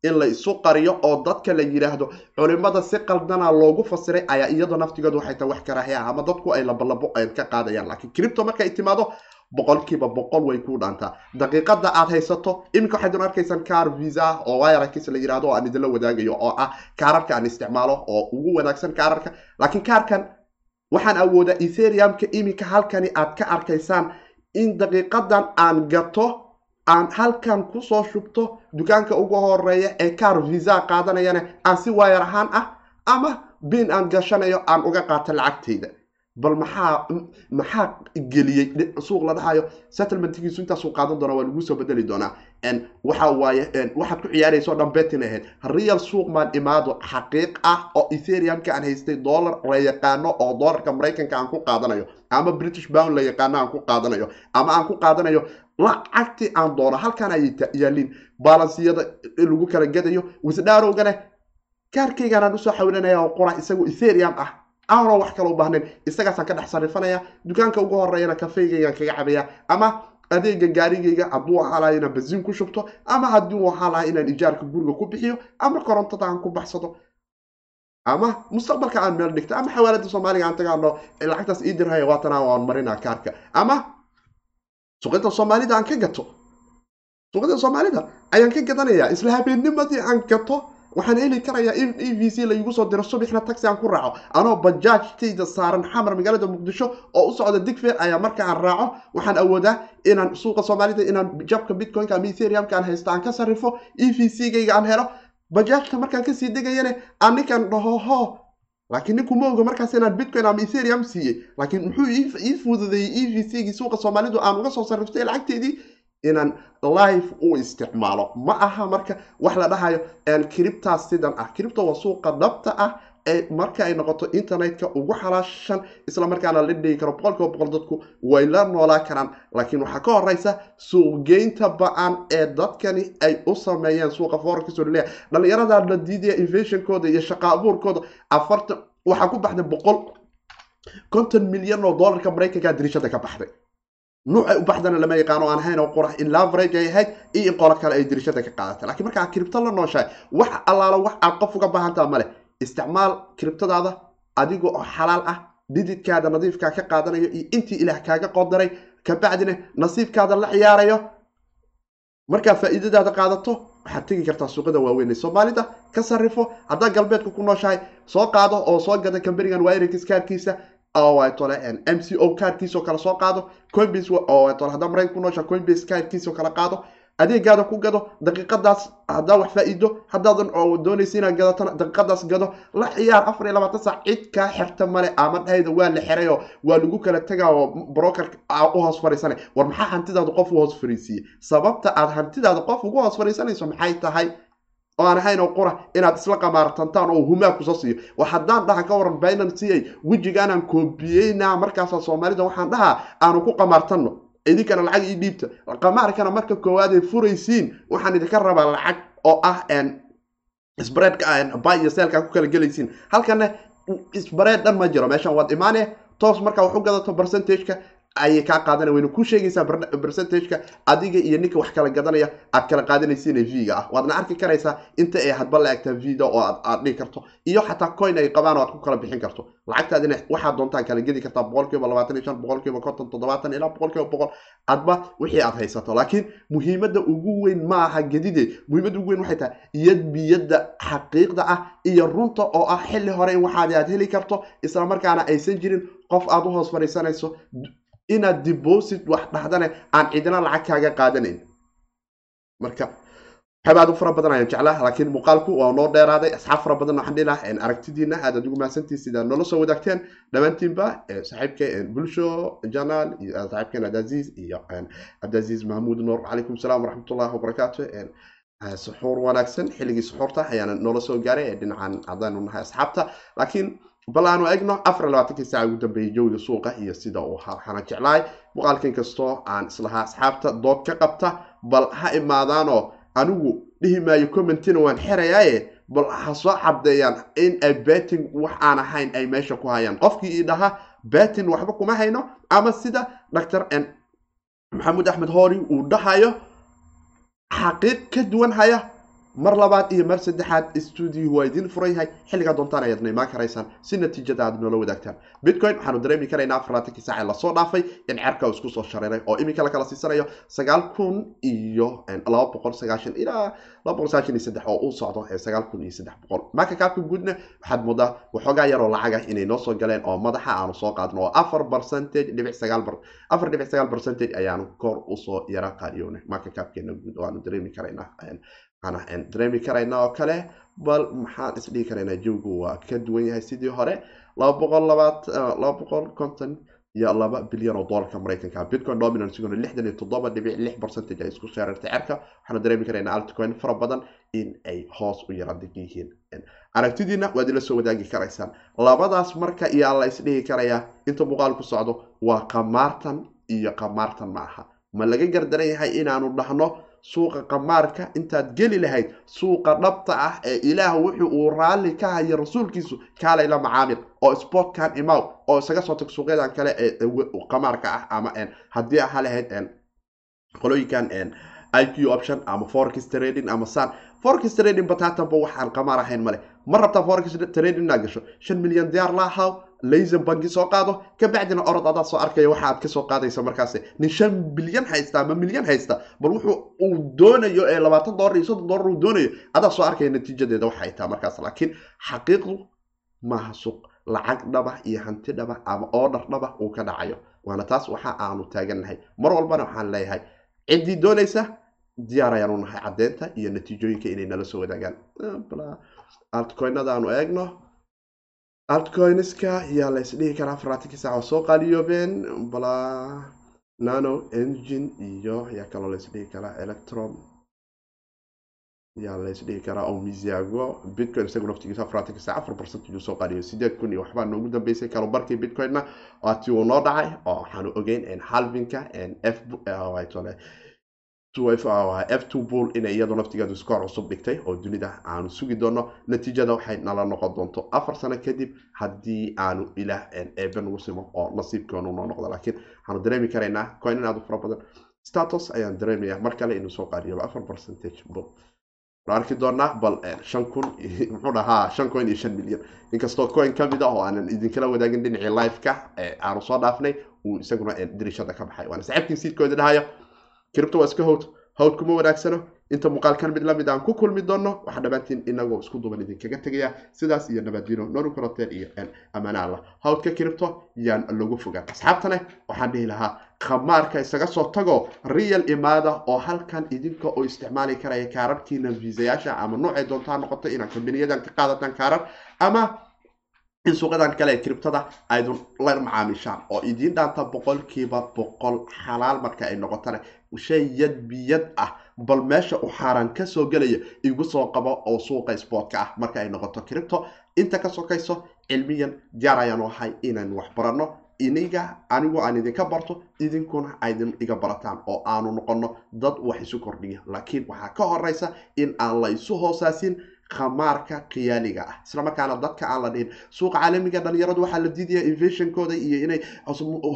in la qariyo oo dadka la yidhaahdo culimada si qaldana loogu fasiray ayaa iyadoo naftigeedu waxay tahay wax karaahiya ah ama dadku ay labalabo ka qaadayaan. Laakiin cripto markay timaado boqolkiiba boqol way ku dhaantaa daqiiqada aad haysato iminka waxaydun arkaysaan car visa oo wirakis la yidhahdo oo aan idinla wadaagayo oo ah kaararka aan isticmaalo oo ugu wanaagsan kaararka. Laakiin kaarkan waxaan awoodaa etheriumka iminka halkani aad ka arkaysaan in daqiiqadan aan gato aan halkan ku soo shubto dukaanka ugu horreeya ee car visa qaadanayana aan si waayar ahaan ah ama bin aan gashanayo aan uga qaato lacagtayda bal maxaa maxaa geliyey suuq la dhahayo settlementkiisu intaasuu qaadan doona waa lagu soo bedeli doonaa. Waxa waaye waxaad ku ciyaaraysa o dhan betin ahayd real suuq maan imaado xaqiiq ah oo etheriumka aan haystay dollar la yaqaano oo dollarka maraykanka aan ku qaadanayo ama british bound la yaqaano aan ku qaadanayo ama aan ku qaadanayo lacagtii aan doono halkan ayay yaaliin balansiyada lagu kala gadayo wisdhaarowgana kaarkaygaanaan u soo xawilanaya oo qora isagoo etherium ah aanoo wax kale u baahnayn. Isagaasaan ka dhex sarifanaya dukaanka ugu horeeyana kafeygaygaan kaga cabaya ama adeega gaarigayga hadduu ahaa laha inaan basiin ku shubto ama haddii uu ahaa laha inaan ijaarka guriga ku bixiyo ama korontada aan ku baxsado. Ama mustaqbalka aan meel dhigto ama xawaalada soomaaliga aan tagaano lacagtaas ii dirhaya waatana waan marinaa kaarka. Ama suuqyada soomaalida aan ka gato. Suuqyada soomaalida ayaan ka gadanaya isla habeennimadii aan gato waxaan heli karayaa in e v c laygu soo diro subaxna taxi aan ku raaco. Anoo bajaajtayda saaran xamar magaalada muqdisho oo u socda digfeer ayaa marka aan raaco waxaan awoodaa inaan suuqa soomaalida inaan jabka bitcoinka ama etheriumka aan haysto aan ka sarrifo e v c gayga aan helo. Bajaajta markaan ka sii degayane aan ninkan dhaho ho laakiin ninku ma markaas inaan bitcoin ama etherium siiyey laakiin muxuu ii fududeeyey e v c gii suuqa soomaalidu aan uga soo sarriftay lacagteedii inaan life u isticmaalo. Ma aha marka wax la dhahayo criptas sidan ah. Cripto waa suuqa dhabta ah ee marka ay noqoto internetka ugu xalaashan isla markaana la dhigi karo boqolkiiba boqol dadku way la noolaa karaan. Laakiin waxaa ka horeysa suuqgeynta ba'an ee dadkani ay u sameeyeen suuqa foorarkiiso laleeya dhalinyarada la diidaya invationkooda iyo shaqa abuurkooda afartan waxaa ku baxday boqol konton milyan oo dollarka maraykanka dirishada ka baxday nuucay u baxdana lama yaqaano aan ahayn oo qurax in laverage ay ahayd iyo in qolo kale ay dirishada ka qaadatay lakiin markaa cripto la nooshahay wax allaalo wax aad qof uga baahantaa male isticmaal criptadaada adiga oo xalaal ah dididkaada nadiifkaa ka qaadanayo iyo intii ilaah kaaga qodaray kabacdina nasiibkaada la ciyaarayo markaa faa'iidadaada qaadato waxaad tegi kartaa suuqada waaweyn ee soomaalida ka sarrifo haddaa galbeedka ku nooshahay soo qaado oo soo gada kamberigan wirix kaarkiisa tole m c o kaarkiisoo kale soo qaado coinbase tole haddaa maraykan ku nooshahay coinbase kaarkiisoo kale qaado. Adeegaada ku gado daqiiqadaas haddaa wax faa'iido haddaadan doonaysa inaad gadatana daqiiqadaas gado. La ciyaar afar iyo labaatan saac cid kaa xirta male ama dhahayda waa la xiray oo waa lagu kala tegaa oo broker u hoos fariisanay. War maxaa hantidaada qof u hoos fariisiiyey? Sababta aad hantidaada qof ugu hoos fariisanayso maxay tahay oo aan ahayn oo qura inaad isla qamaartantaan oo humaa ku soo siiyo. Wa haddaan dhaha ka waran binancy wejigaanaan koobiyeyna markaasa soomaalida waxaan dhahaa aanu ku qamaartanno. Idinkana lacag ii dhiibta. Qamaarkana marka koowaad ay furaysiin waxaan idinka rabaa lacag oo ah sbreadka by iyo seelka ku kala gelaysiin. Halkana sbread dhan ma jiro. Meeshan waad imaane toos markaa wax u gadato percentageka ayay kaa qaadana wayna ku sheegaysaa percentageka adiga iyo ninka wax kala gadanaya aad kala qaadanaysiin v-ga ah. Waadna arki karaysaa inta ay hadba la egtaa v-da oo aad dhigi karto iyo xataa coin ay qabaan oo aad ku kala bixin karto. Lacagtaadina waxaad doontaan kala gedi kartaa boqolkiiba labaatan iyo shan boqolkiiba konton toddobaatan ilaa boqolkiiba boqol. Adba wixii aad haysato laakiin muhiimadda ugu weyn ma aha gedide muhiimadda ugu weyn waxay tahay yadbiyadda xaqiiqda ah iyo runta oo ah xilli hore in waxaadi aad heli karto isla markaana aysan jirin qof aad u hoos fadhiisanayso inaad deposit wax dhahdane aan cidina lacag kaaga qaadanayn marka waxyaaba aad u fara badan ayaan jeclaa laakiin muuqaalku waa noo dheeraaday. Asxaab fara badan waxaan dhihi lahaa aragtidiina aad aad ugu mahadsantihin sidaa noola soo wadaagteen. Dhammaantiinba saaxiibka bulsho janaal iyo saaxiibkeen abdaziz iyo cabdiaziz mahmuud nuur calaykum salaam waraxmatullahi wabarakaatu suxuur wanaagsan xilligii suxuurta ayaana noola soo gaaray ee dhinacan haddaanu nahay asxaabta. Laakiin bal aanu egno afar labaatankii saaca ugu dambeeyay jawiga suuqa iyo sida uu ahaa waxaana jeclahay muuqaalkan kastoo aan islahaa asxaabta dood ka qabta bal ha imaadaanoo anigu dhihi maayo commentina waan xerayaaye bal ha soo cabdeeyaan in ay betin wax aan ahayn ay meesha ku hayaan. Qofkii ii dhaha betin waxba kuma hayno ama sida dr maxamuud axmed hoori uu dhahayo xaqiiq ka duwan haya mar labaad iyo mar saddexaad stuudio waa idiin furan yahay xilligaa doontaan ayaadna imaan karaysaan si natiijada aad noola wadaagtaan. Bitcoin waxaanu dareemi karaynaa afarlaatankii saace la soo dhaafay in cerka uu isku soo shareeray oo iminka la kala siisanayo sagaal kun iyo laba boqol sagaashan ilaa laba boqol sagaashan iyo saddex oo uu socdo sagaal kun iyo saddex boqol. Marka kaabka guudna waxaad moodaa waxoogaa yaroo lacag ah inay noo soo galeen oo madaxa aanu soo qaadno oo afar percentage dhibic sagaal afar dhibic sagaal percentage ayaanu kor u soo yara qaadiyownay marka kaabkeena guud oo aanu dareemi karaynaa aan dareemi karaynaa oo kale bal maxaan isdhihi karaynaa jawgu waa ka duwan yahay sidii hore. Laba boqol boqol konton iyo laba bilyan oo doolarka maraykanka. Bitcoin dominansiguna lixdan iyo toddoba dhibic lix percentage ay isku sheerartay cerka waxaanu dareemi karaynaa altcoin fara badan in ay hoos u yara dig yihiin. Aragtidiina waad ila soo wadaagi karaysaan. Labadaas marka iyaa la isdhihi karayaa inta muuqaal ku socdo waa qamaartan iyo qamaartan ma aha. Ma laga gardaran yahay inaanu dhahno suuqa qamaarka intaad geli lahayd suuqa dhabta ah ee ilaah wuxuu uu raalli ka hayo rasuulkiisu kaalayla macaamil oo sportkan imaw oo isaga soo tag suuqyadan kale ee qamaarka ah ama haddii aha lahayd qolooyinkan iq option ama forex trading ama san forex trading bataatanba waxaan qamaar ahayn male ma rabtaa forex trading inaad gasho? Shan milyan diyaar la ahaw laysan banki soo qaado. Kabacdina orod adaa soo arkaya waxa aad ka soo qaadaysa markaas nin shan bilyan haysta ama milyan haysta. Bal wuxuu uu doonayo ee labaatan dolar iyo soddon dolar uu doonayo adaa soo arkaya natiijadeeda waxay tahay markaas. Laakiin xaqiiqdu maaha suuq. Lacag dhaba iyo hanti dhaba ama order dhaba uu ka dhacayo. Waana taas waxa aanu taagannahay. Mar walbana waxaan leeyahay ciddii doonaysa diyaar ayaanu nahay caddeynta iyo natiijooyinka inay nala soo wadaagaan. Altcoinada aanu eegno altcoinska yaa la isdhihi karaa afarlaatankii saac oo soo qaaliyoobeen bala nano engine iyo yaa kaloo la isdhihi karaa electron. Yaa la isdhihi karaa oo misiago bitcoin isagu naftigiisa afarlaatankii saac afar percentage uu soo qaaliyo sideed kun iyo waxbaa noogu dambeysay kalubarkii bitcoinna? Ati uu noo dhacay oo waxaanu ogeyn halvinka f f bull inay naftigeedu iskoor cusub dhigtay oo dunida aanu sugi doono. Natiijada waxay nala noqon doonto afar sano kadib haddii aanu ilaah eebe nagu simo oo nasiibkoonu noo noqdo. Laakiin waxaanu dareemi karaynaa coin in aad u fara badan status ayaan dareemaya mar kale inuu soo qaadiyo afar percentage bull arki doonaa bal shan kun muxuu dhahaa shan coin iyo shan milyan. Inkastoo coin ka mid ah oo aanan idinkala wadaagin dhinacii liveka aanu soo dhaafnay uu isaguna dirishada ka baxay. Waana saxiibkii siidkooda dhahayo kiribto waa iska howd hawd kuma wanaagsano? Inta muuqaalkan mid la mid aan ku kulmi doono waxaa dhammaantiin inagoo isku duban idinkaga tegaya. Sidaas iyo nabadino noru koroteen iyo ammaana allah. Hawdka kiribto yaan lagu fogaan. Asxaabtane waxaan dhihi lahaa khamaarka isaga soo tago real imaada oo halkan idinka oo isticmaali karaya kaararkiina viisayaasha ama noocay doontaa noqoto inaad kombiniyadan ka qaadataan kaarar ama in suuqadan kale ee kiribtada aydun la macaamishaan. Oo idiin dhaanta boqolkiiba boqol xalaal marka ay noqotana shay yad biyad ah. Bal meesha uu xaaraan ka soo gelaya igu soo qabo oo suuqa sportka ah. Marka ay noqoto kiribto inta ka sokayso cilmiyan diyaar ayaanu ahay inaan wax baranno. Iniga anigu aan idinka barto idinkuna aydin iga barataan oo aanu noqono dad wax isu kordhiya. Laakiin waxaa ka horeysa in aan la isu hoosaasin khamaarka khiyaaliga ah. Isla markaana dadka aan la dhihin suuqa caalamiga dhalinyaradu waxaa la diidaya invationkooda iyo inay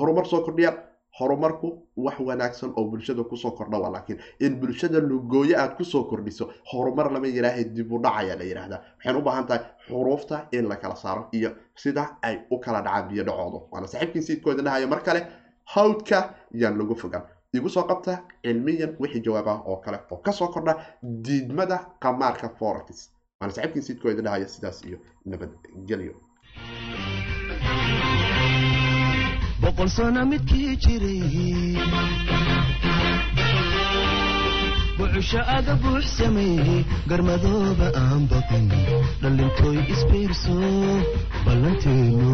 horumar soo kordhiyaan horumarku wax wanaagsan oo bulshada ku soo kordha laakiin in bulshada lugooyo aad ku soo kordhiso horumar lama yidhaaha dib u dhacaya la yidhaahdaa waxayna u tahay xuruufta in la kala saaro iyo sida ay u kala dhacaan biyo dhacooda. Waana saaxiibkii siidkooda dhahaya mar kale hawdka yaan lagu fogaan. Igu soo qabta cilmiyan wixii jawaabah oo kale oo ka soo kordha diidmada qamaarka forex waana saaxiibkii siidkooda dhahaya sidaas iyo nabadgelyo boqol midkii jiray aga buux sameeyey garmadooba aan baqin dhalintooy isbiirso ballanteenu